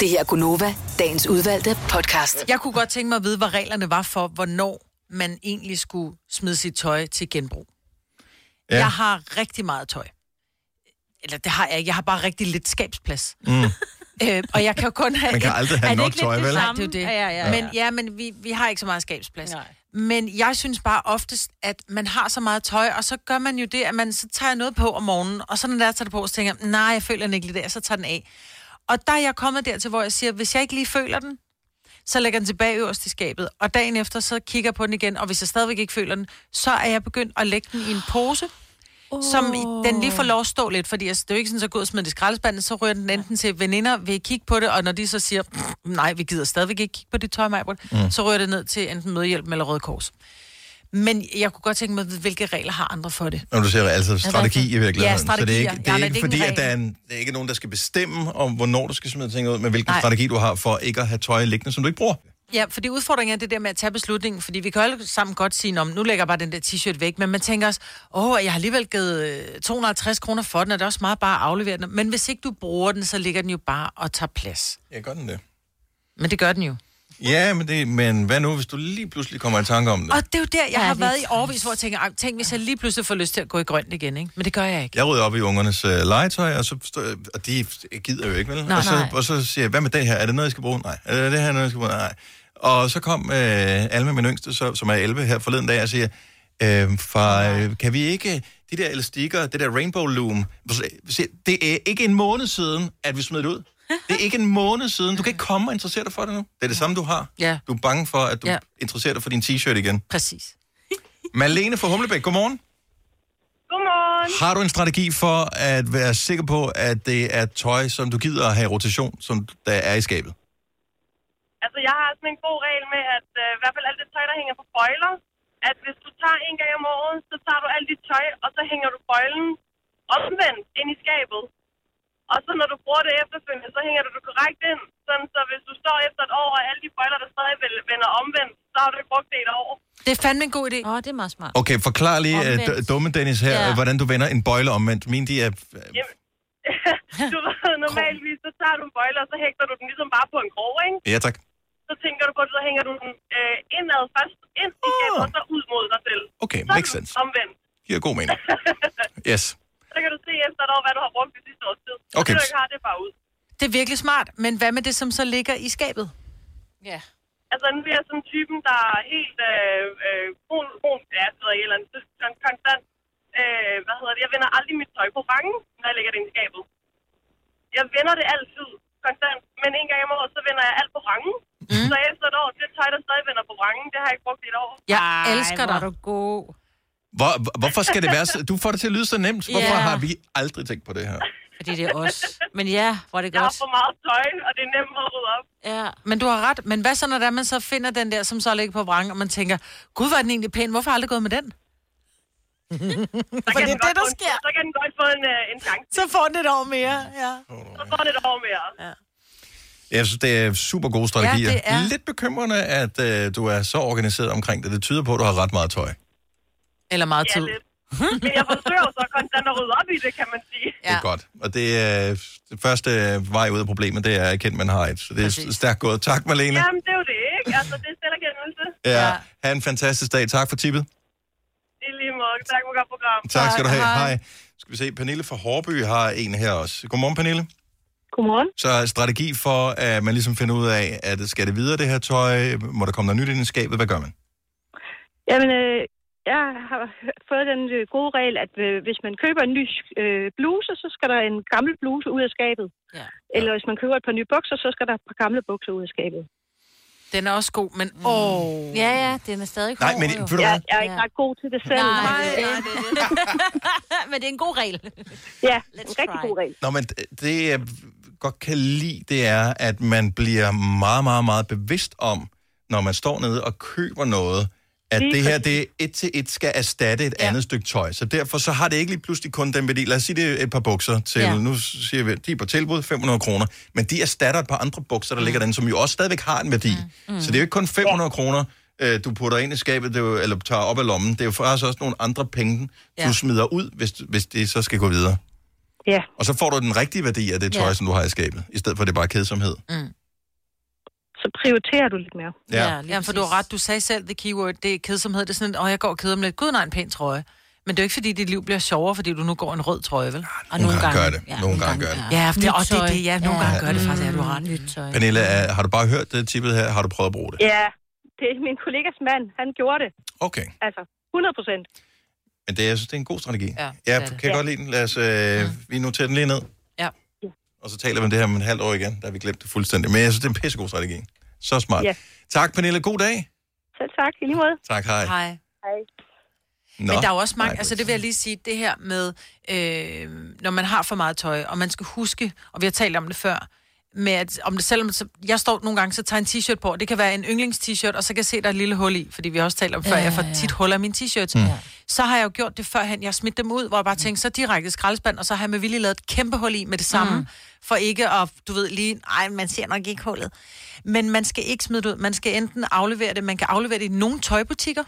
E: Det her er Gunova, dagens udvalgte podcast.
C: Jeg kunne godt tænke mig at vide, hvad reglerne var for, hvornår man egentlig skulle smide sit tøj til genbrug. Ja. Jeg har rigtig meget tøj. Eller det har jeg ikke. Jeg har bare rigtig lidt skabsplads.
A: Mm.
C: Øh, og jeg kan jo kun have...
A: Man kan aldrig have
C: Er det
A: nok tøj,
C: det
A: vel?
C: Nej, det er jo det.
B: Ja, ja, ja.
C: Men, ja, men vi, vi har ikke så meget skabsplads. Nej. Men jeg synes bare oftest, at man har så meget tøj, og så gør man jo det, at man så tager noget på om morgenen, og så når der tager det på, så tænker jeg, nej, jeg føler den ikke lige der, så tager den af. Og der er jeg kommet dertil, hvor jeg siger, hvis jeg ikke lige føler den, så lægger den tilbage øverst i skabet. Og dagen efter, så kigger jeg på den igen, og hvis jeg stadigvæk ikke føler den, så er jeg begyndt at lægge den i en pose, oh. som den lige får lov at stå lidt, fordi altså, det er jo ikke sådan, så gå ud smide det i skraldespanden, så rører den enten til veninder, vil kigge på det, og når de så siger, "Pff, nej, vi gider stadigvæk ikke kigge på dit tøj, Majbert,
A: mm.
C: så rører det ned til enten Mødehjælp eller Røde Kors. Men jeg kunne godt tænke mig hvilke regler har andre for det?
A: Når du siger altså strategi i virkeligheden.
C: Ja,
A: Så det er ikke,
C: strategier.
A: det er
C: Ja,
A: ikke
C: det
A: fordi, at der er, en, der er ikke nogen, der skal bestemme om, hvornår du skal smide ting ud, men hvilken
C: Nej.
A: strategi du har for ikke at have tøj liggende, som du ikke bruger.
C: Ja, fordi udfordringen er det der med at tage beslutningen, fordi vi kan jo alle sammen godt sige, om nu lægger jeg bare den der t-shirt væk, men man tænker også, åh, jeg har alligevel givet øh, 250 kroner for den, og det er også meget bare at aflevere den. Men hvis ikke du bruger den, så ligger den jo bare og tager plads.
A: Ja, gør den det.
C: Men det gør den jo.
A: Ja, men, det, men hvad nu, hvis du lige pludselig kommer i tanke om det?
C: Og det er jo der, jeg
B: Ja,
C: har været i årvis, hvor jeg tænker, "Ej, tænk hvis jeg lige pludselig får lyst til at gå i grønt igen, ikke? Men det gør jeg ikke.
A: Jeg rydder op i ungernes øh, legetøj, og, så, og de gider jo ikke, vel?
C: Nej,
A: og, så,
C: nej.
A: og så siger jeg, hvad med det her? Er det noget, jeg skal bruge? Nej. Er det det her, noget, jeg skal bruge? Nej. Og så kom øh, Alma, min yngste, så, som er 11 her forleden dag, og siger, øh, far, øh, kan vi ikke, de der elastikker, det der rainbow loom, det er ikke en måned siden, at vi smed det ud. Det er ikke en måned siden. Du kan ikke komme og interessere dig for det nu. Det er det samme, du har.
C: Ja.
A: Du er bange for, at du
C: Ja.
A: interesserer dig for din t-shirt igen.
C: Præcis.
A: Malene fra Humlebæk, godmorgen.
R: Godmorgen.
A: Har du en strategi for at være sikker på, at det er tøj, som du gider at have i rotation, som der er i skabet?
R: Altså, jeg har sådan en god regel med, at øh, i hvert fald alt det tøj, der hænger på bøjler, at hvis du tager en gang om året, så tager du alt dit tøj, og så hænger du bøjlen omvendt ind i skabet. Og så når du bruger det efterfølgende, så hænger du det korrekt ind. Sådan, så hvis du står efter et år, og alle de bøjler, der stadig vender omvendt, så har du ikke brugt det et år.
C: Det er fandme en god idé.
B: Åh, oh, det er meget smart.
A: Okay, forklar lige, uh,
B: Omvendt.
A: dumme Dennis her,
B: Ja.
A: hvordan du vender en bøjle omvendt. Min, de er...
R: Jamen, du ved, normalvis, så tager du en bøjle, og så hægter du den ligesom bare på en krog, ikke?
A: Ja, tak.
R: Så tænker du på, så hænger du den øh, indad først, ind i skabet, og så ud mod dig selv.
A: Okay,
R: så er
A: makes sense.
R: Omvendt.
A: Giver god mening. Yes.
R: Så kan du se efter et år, hvad du har brugt det sidste års tid. Og
A: Okay.
R: Det, du ikke har, det er bare ud.
C: Det er virkelig smart, men hvad med det, som så ligger i skabet?
B: Ja.
R: Altså, nu er jeg sådan typen, der er helt øh, øh, brun, brun, ja, det ved jeg ikke, eller andet, sådan konstant, øh, hvad hedder det, jeg vender aldrig mit tøj på rangen, når jeg lægger det ind i skabet. Jeg vender det altid, konstant, men en gang om året, så vender jeg alt på rangen. Mm. Så efter et år, det tøj, der stadig vender på rangen, det har jeg ikke brugt i et år.
C: Jeg elsker dig.
B: du god.
A: Hvor, hvorfor skal det være så... Du får det til at lyde så nemt. Hvorfor
B: Ja.
A: har vi aldrig tænkt på det her?
B: Fordi det er os. Men ja, hvor er det
R: Jeg har for meget tøj, og det er nemt at rydde op.
B: Ja.
C: Men du har ret. Men hvad så, når det er, man så finder den der, som så ligger på vrang, og man tænker, gud, var den egentlig pæn, hvorfor har jeg aldrig gået med den?
R: Så
C: For
R: kan,
C: det er det, der sker.
R: Så kan den godt få en, øh, en chance.
C: Så får den et år mere, ja.
R: Så får den et år mere. Ja.
A: Jeg synes, det er super gode strategier.
R: Ja, det er.
A: Lidt bekymrende, at øh, du er så organiseret omkring det. Det tyder på, at du har ret meget tøj.
C: Eller meget
R: Ja,
C: tid.
R: lidt. Men jeg forsøger så konstant at rydde op i det, kan man sige.
A: Ja. Det er godt. Og det er det første vej ud af problemet, det er at erkende, man har et. Så det er Præcis. stærkt gået. Tak, Marlene.
R: Jamen, det er jo det, ikke? Altså, det er selverkendelse.
A: Ja. Ha' en fantastisk dag. Tak for tippet.
R: I lige måde. Tak for godt program.
A: Tak skal du have. Hej. Skal vi se, Pernille fra Hårby har en her også. Godmorgen, Pernille.
R: Godmorgen.
A: Så strategi for, at man ligesom finder ud af, at skal det videre, det her tøj? Må der komme noget nyt ind i skabet? Hvad gør man?
S: Jamen, øh, jeg har fået den øh, gode regel, at øh, hvis man køber en ny øh, bluse, så skal der en gammel bluse ud af skabet.
B: Ja.
S: Eller hvis man køber et par nye bukser, så skal der et par gamle bukser ud af skabet.
C: Den er også god, men åh.
B: Ja, ja, den er stadig
A: Nej,
B: hård,
A: men
B: jo.
A: ved du
S: Jeg, jeg er ikke ret god til det selv.
B: Nej, det er det. men det er en god regel.
S: Ja,
B: Let's
S: en rigtig
B: try.
S: god regel.
A: Nå, men det er godt kan lide, det er, at man bliver meget, meget, meget bevidst om, når man står nede og køber noget, at
S: Lige
A: det her, det et til et skal erstatte et ja. andet stykke tøj. Så derfor så har det ikke lige pludselig kun den værdi. Lad os sige, det er et par bukser til, ja.
B: Ja.
A: nu siger vi, de er på tilbud, 500 kroner, men de erstatter et par andre bukser, der ligger derinde, som jo også stadigvæk har en værdi. Mm. Så det er jo ikke kun 500 kroner, øh, du putter ind i skabet, det jo, eller tager op af lommen. Det er jo faktisk også nogle andre penge,
S: Ja.
A: du smider ud, hvis, hvis det så skal gå videre.
S: Ja.
A: Og så får du den rigtige værdi af det tøj,
S: Ja.
A: som du har i skabet, i stedet for at det er bare kedsomhed.
C: Mm.
S: Så prioriterer du lidt mere.
A: Ja.
C: ja for du har ret. Du sagde selv, the keyword, det er kedsomhed. Det er sådan, åh, jeg går og keder mig lidt. Gud, nej, en pæn trøje. Men det er jo ikke, fordi dit liv bliver sjovere, fordi du nu går en rød trøje, vel? Og
A: Nogle gange gør det. Nogle gange gør det.
C: Ja, for det, og det, det, ja, nogle
B: Ja.
C: gange gør det faktisk, ja, du har.
B: Nyt tøj.
A: Pernille, er, har du bare hørt det tippet her? Har du prøvet at bruge det?
S: Ja, det er min kollegas mand. Han gjorde det.
A: Okay.
S: Altså, 100 procent.
A: Men det, jeg synes, det er en god strategi.
C: Ja,
A: jeg
C: det det.
A: kan
S: Ja.
A: godt lide den. Lad os, øh, vi noterer den lige ned. Og så taler vi om det her om et halvt år igen. Der har vi glemt det fuldstændig. Men jeg synes, det er en pissegod strategi. Så smart.
S: Ja.
A: Tak, Pernille. God dag.
S: Selv tak, i lige måde.
A: Tak, hej.
C: Hej.
S: Hej.
A: Nå.
C: Men der er jo også mange,
A: Nej,
C: altså det vil jeg lige sige, det her med, øh, når man har for meget tøj, og man skal huske, og vi har talt om det før, med at, om det selvom, så, jeg står nogle gange, så tager en t-shirt på, og det kan være en yndlings-t-shirt, og så kan jeg se, der er et lille hul i, fordi vi har også talt om før,
B: Ja,
C: jeg får tit huller i mine t-shirts. Mm. Så har jeg jo gjort det førhen, jeg har smidt dem ud, hvor jeg bare tænkte, så direkte skraldespand, og så har jeg med vilje lavet et kæmpe hul i med det samme,
B: Mm.
C: for ikke at, du ved, lige, ej, man ser nok ikke hullet. Men man skal ikke smide det ud, man skal enten aflevere det, man kan aflevere det i nogle tøjbutikker,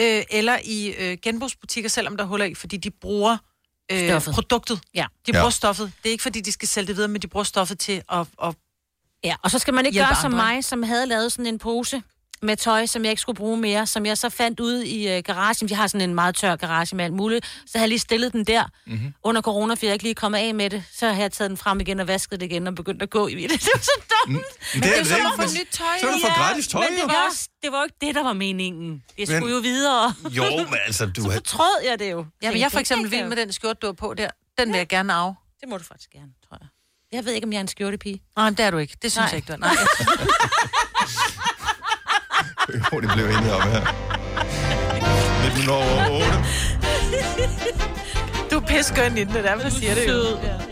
C: øh, eller i øh, genbrugsbutikker, selvom der er huller i, fordi de bruger øh,
B: Stoffet.
C: produktet.
B: Ja.
C: De bruger
A: Ja.
C: stoffet. Det er ikke, fordi de skal sælge det videre, men de bruger stoffet til at... at
B: Ja, og så skal man ikke gøre som
C: andre.
B: mig, som havde lavet sådan en pose med tøj, som jeg ikke skulle bruge mere, som jeg så fandt ude i uh, garagen. Jeg har sådan en meget tør garage med alt muligt. Så havde jeg lige stillet den der mm-hmm. under corona, for jeg ikke lige kommet af med det. Så har jeg taget den frem igen og vasket det igen og begyndt at gå i det. Det var så dumt.
A: Men det er
B: at få
A: men
B: nyt tøj.
A: så er du for gratis tøj,
B: men det
A: jo.
B: var, også, det var jo ikke det, der var meningen. Jeg skulle
A: Men-
B: jo videre.
A: Jo, men altså, du har...
B: Fortrød jeg det jo.
C: ja, men jeg for eksempel vild med den skjorte, du har på der. Den vil jeg gerne af.
B: Det må du faktisk gerne, tror jeg. Jeg ved ikke, om jeg er en skjortepige.
C: Nej, men det er du ikke. Det synes
B: Nej.
C: jeg ikke, du er. Nej.
A: Det blev enige om her. 1908.
C: Du er pissegøn i den, det er derfor, jeg siger det jo.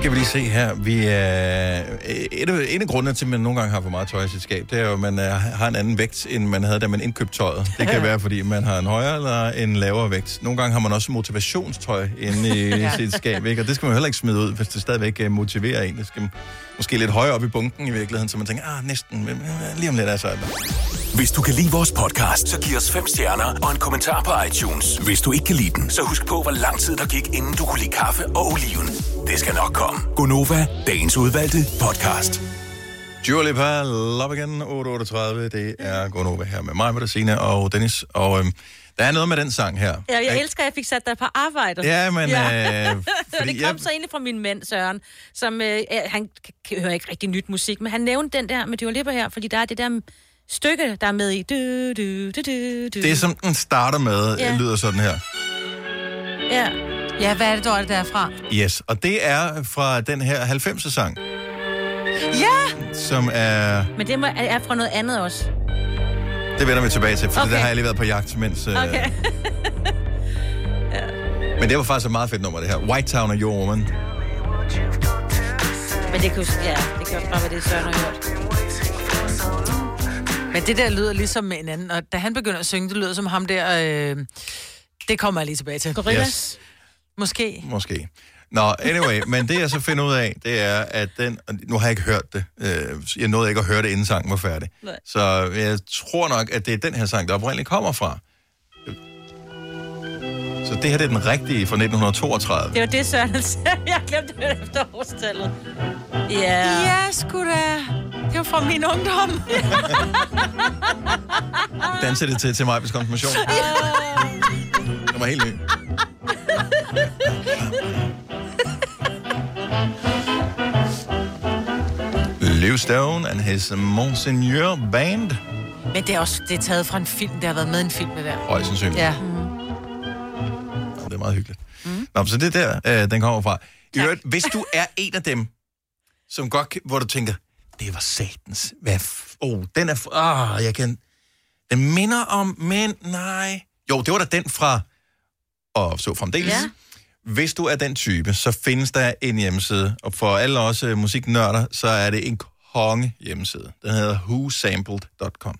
A: Skal vi lige se her. Vi er, et, af, en af grundene til, at man nogle gange har for meget tøj i sit skab, det er jo, at man er, har en anden vægt, end man havde, da man indkøbte tøjet. Det kan være, fordi man har en højere eller en lavere vægt. Nogle gange har man også motivationstøj inde i ja. sit skab, ikke? og det skal man heller ikke smide ud, hvis det stadigvæk øh, motiverer en. Det skal måske lidt højere op i bunken i virkeligheden, så man tænker, ah, næsten, men øh, lige om lidt er så.
T: Hvis du kan lide vores podcast, så giv os fem stjerner og en kommentar på iTunes. Hvis du ikke kan lide den, så husk på, hvor lang tid der gik, inden du kunne lide kaffe og oliven. Det skal nok komme. Gonova, dagens udvalgte podcast.
A: Dua Lipa, Love Again, 838. Det er Gunova her med mig, Bettina og Dennis. Og øhm, der er noget med den sang her.
B: Ja, jeg elsker, at jeg fik sat dig på arbejde.
A: Ja, men, øh,
B: og
A: fordi
B: det kom
A: jeg-
B: så egentlig fra min mand, Søren, som, øh, ja, han hører ikke rigtig nyt musik, men han nævnte den der med Dua Lipa her, fordi der er det der stykke, der er med i. Du, du, du, du, du.
A: Det, som den starter med,
B: Ja.
A: lyder sådan her.
B: Ja.
C: Ja, hvad er det, dog, det der er fra?
A: Yes, og det er fra den her 90'er sang,
C: Ja!
A: som er...
B: Men det må, er fra noget andet også.
A: Det vender vi tilbage til, for okay. Det har jeg lige været på jagt, mens... øh,
B: Okay.
A: Men det var faktisk et meget fedt nummer, det her. White Town og Your Woman.
B: Men det kan, jo- ja, det kan også bare være det, Søren har hørt.
C: Men det der lyder ligesom med en anden, og da han begynder at synge, det lyder som ham der, øh, det kommer jeg lige tilbage til.
B: Gorillas?
A: Yes.
C: Måske.
A: Måske. Nå, anyway, men det jeg så finder ud af, det er, at den... Nu har jeg ikke hørt det. Øh, Jeg nåede ikke at høre det, inden sangen var færdig.
B: Nej.
A: Så jeg tror nok, at det er den her sang, der oprindeligt kommer fra. Så det her det er den rigtige fra 1932.
B: Det var det, Søren sagde. Jeg glemte det efter årstallet. Ja.
C: Ja, sgu da. Det var fra min ungdom.
A: Danser det til, til mig konfirmation. Det var helt ny. Liv Stone and his Monseigneur Band.
C: Men det er også det er taget fra en film. Det har været med i en film, det der.
A: Højst sandsynligt.
C: Ja.
A: Nå, det er meget hyggeligt. Mm. Nå, så det er der, øh, den kommer fra. I øvrigt, hvis du er en af dem, som godt, hvor du tænker, det var satans. Hvad f- oh, den er... f- Ah, jeg kan... Den minder om, men nej. Jo, det var da den fra... Og så fremdeles.
B: Ja.
A: Hvis du er den type, så findes der en hjemmeside, og for alle os øh, musiknørder, så er det en konge hjemmeside. Den hedder whosampled.com.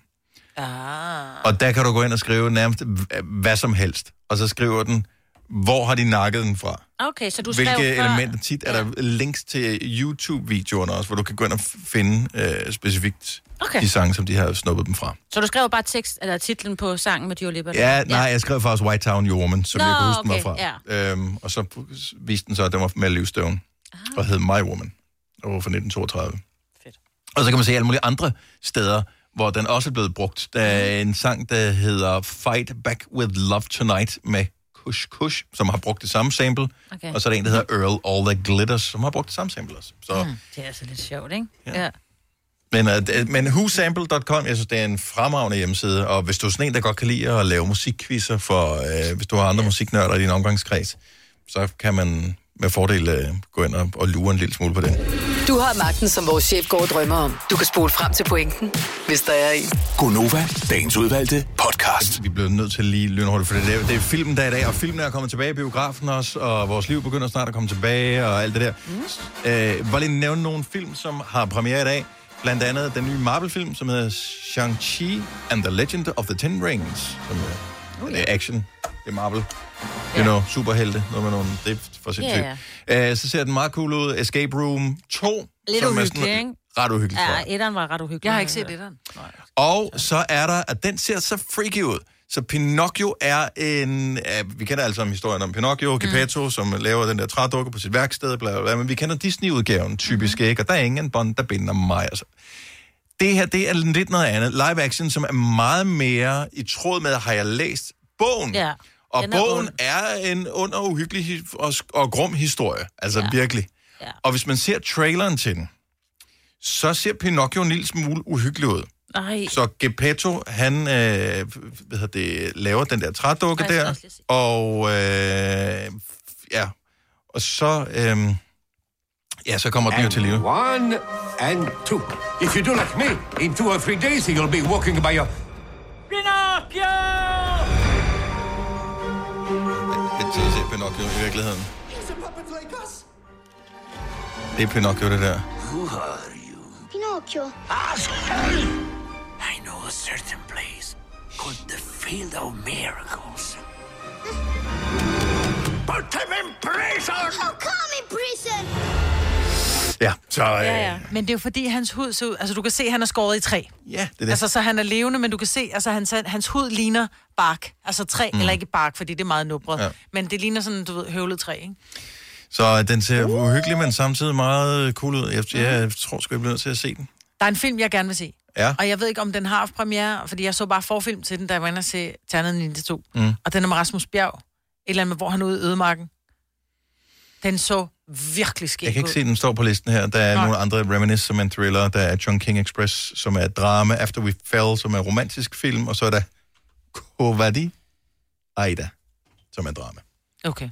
C: Ah.
A: Og der kan du gå ind og skrive nærmest hvad som helst. Og så skriver den, hvor har de nakket den fra?
B: Okay, så du skrev
A: Hvilke
B: før...
A: elementer? Tit er der links til YouTube-videoerne også, hvor du kan gå ind og finde øh, specifikt
B: Okay.
A: de sange, som de har snuppet dem fra.
B: Så du skrev bare tekst, eller titlen på sangen med Dua Lipa?
A: Ja, nej, jeg skrev faktisk White Town Your Woman, som
B: Nå,
A: jeg kan huske
B: okay,
A: mig fra. Øhm, og så viste den så, at den var med Liv Stone,
B: Ah.
A: og hed My Woman, og var fra 1932. Fedt. Og så kan man se alle mulige andre steder, hvor den også er blevet brugt. Der er en sang, der hedder Fight Back With Love Tonight med Kush Kush, som har brugt det samme sample.
B: Okay.
A: Og så er der en, der hedder Earl All That Glitters, som har brugt det samme sample også. Så,
B: Mm, det er altså lidt sjovt, ikke? Ja. ja.
A: men, uh, men whosample.com, jeg synes, det er en fremragende hjemmeside, og hvis du er sådan en, der godt kan lide at lave musikquizzer, for uh, hvis du har andre musiknørder i din omgangskreds, så kan man med fordel uh, gå ind og, og lure en lille smule på den.
E: Du har magten, som vores chef går og drømmer om. Du kan spole frem til pointen, hvis der er en.
T: Gonova, dagens udvalgte podcast.
A: Vi bliver nødt til lige lynhurtigt, for det er, det er filmen der i dag, og filmen er kommet tilbage i biografen også, og vores liv begynder snart at komme tilbage, og alt det der. Mm. Øh, bare lige nævne nogle film, som har premiere i dag. Blandt andet den nye Marvel-film, som hedder Shang-Chi and the Legend of the Ten Rings, som er, oh, er action. Det er Marvel. You know, superhelte, noget med nogle, det er for sindssygt.
B: Ja,
A: Øh, så ser den meget cool ud. Escape Room 2.
B: Lidt
A: som er
B: uhyggelig,
A: sådan-
B: ikke?
A: Ret jeg.
B: Ja, etteren var ret uhyggelig.
C: Jeg har ikke set etteren.
A: Og så er der, at den ser så freaky ud. Så Pinocchio er en... Ja, vi kender alle sammen historien om Pinocchio, Geppetto, som laver den der trædukke på sit værksted, bla, bla, bla, men vi kender Disney-udgaven typisk ikke, og der er ingen bånd, der binder mig. Altså. Det her, det er lidt noget andet. Live action, som er meget mere i tråd med, har jeg læst bogen.
B: Ja.
A: Og
B: Den er
A: bogen
B: ond.
A: er en ond og uhyggelig og, og grum historie. Altså ja. virkelig.
B: Ja.
A: Og hvis man ser traileren til den, så ser Pinocchio en lille smule uhyggelig ud.
B: Ej.
A: Så Geppetto, han øh, hvad hedder det, laver den der trædukke
B: Ej,
A: der, og øh, ja, og så, øh, ja, så kommer den jo til live.
U: One and two. If you do like me, in two or three days you'll be walking by your...
B: Pinocchio!
A: Lidt til at se Pinocchio i virkeligheden. Det er Pinocchio, det der.
U: Who are you?
G: Pinocchio.
U: I know a certain place called the Field of Miracles. Put them in prison!
G: How come in prison?
A: Ja, så... Øh,
C: Ja, ja. Men det er jo fordi, hans hud ser ud... Altså, du kan se, at han er skåret i træ.
A: Ja, det er det.
C: Altså, så han er levende, men du kan se, altså, hans, hans hud ligner bark. Altså træ,
A: Mm.
C: mm. eller ikke bark, fordi det er meget nubret.
A: Ja.
C: Men det ligner sådan, du ved, høvlet træ, ikke?
A: Så den ser uhyggelig, men samtidig meget cool ud. Jeg, jeg tror sgu, jeg bliver nødt til at se den.
C: Der er en film, jeg gerne vil se.
A: Ja.
C: Og jeg ved ikke, om den har haft premiere, fordi jeg så bare forfilm til den, da jeg var inde og se Ternet Ninja 2.
A: Mm.
C: Og den er med Rasmus Bjerg. Et eller andet med, hvor han er ude i ødemarken. Den så virkelig skæg
A: Jeg kan ikke
C: ud.
A: se, at den står på listen her. Der er
C: Nej.
A: nogle andre Reminisce, som er en thriller. Der er John King Express, som er et drama. After We Fell, som er en romantisk film. Og så er der Kovadi Aida, som er en drama.
C: Okay.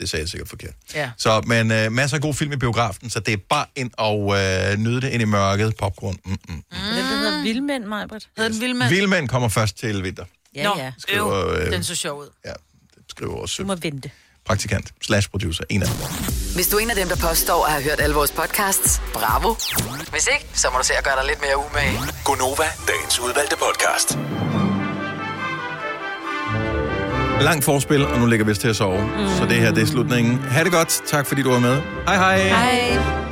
A: Det sagde jeg sikkert forkert.
C: Ja.
A: Så, men øh, masser af god film i biografen, så det er bare ind og øh, nyde det ind i mørket. Popcorn. Mm-mm.
B: Den der hedder Vildmænd, Majbert.
C: Hedder den Vildmænd?
A: Vildmænd kommer først til vinter.
B: Ja,
C: Nå,
B: ja.
A: Skriver, øh,
C: den så sjov ud.
A: Ja, det skriver vores
B: Du må vente.
A: Praktikant slash producer. En af dem.
E: Hvis du er en af dem, der påstår at have hørt alle vores podcasts, bravo. Hvis ikke, så må du se at gøre dig lidt mere umage.
T: Gonova, dagens udvalgte podcast.
A: Langt forspil, og nu ligger vi til at sove. Mm. Så det her, det er slutningen. Ha' det godt. Tak fordi du var med. Hej hej.
C: Hej.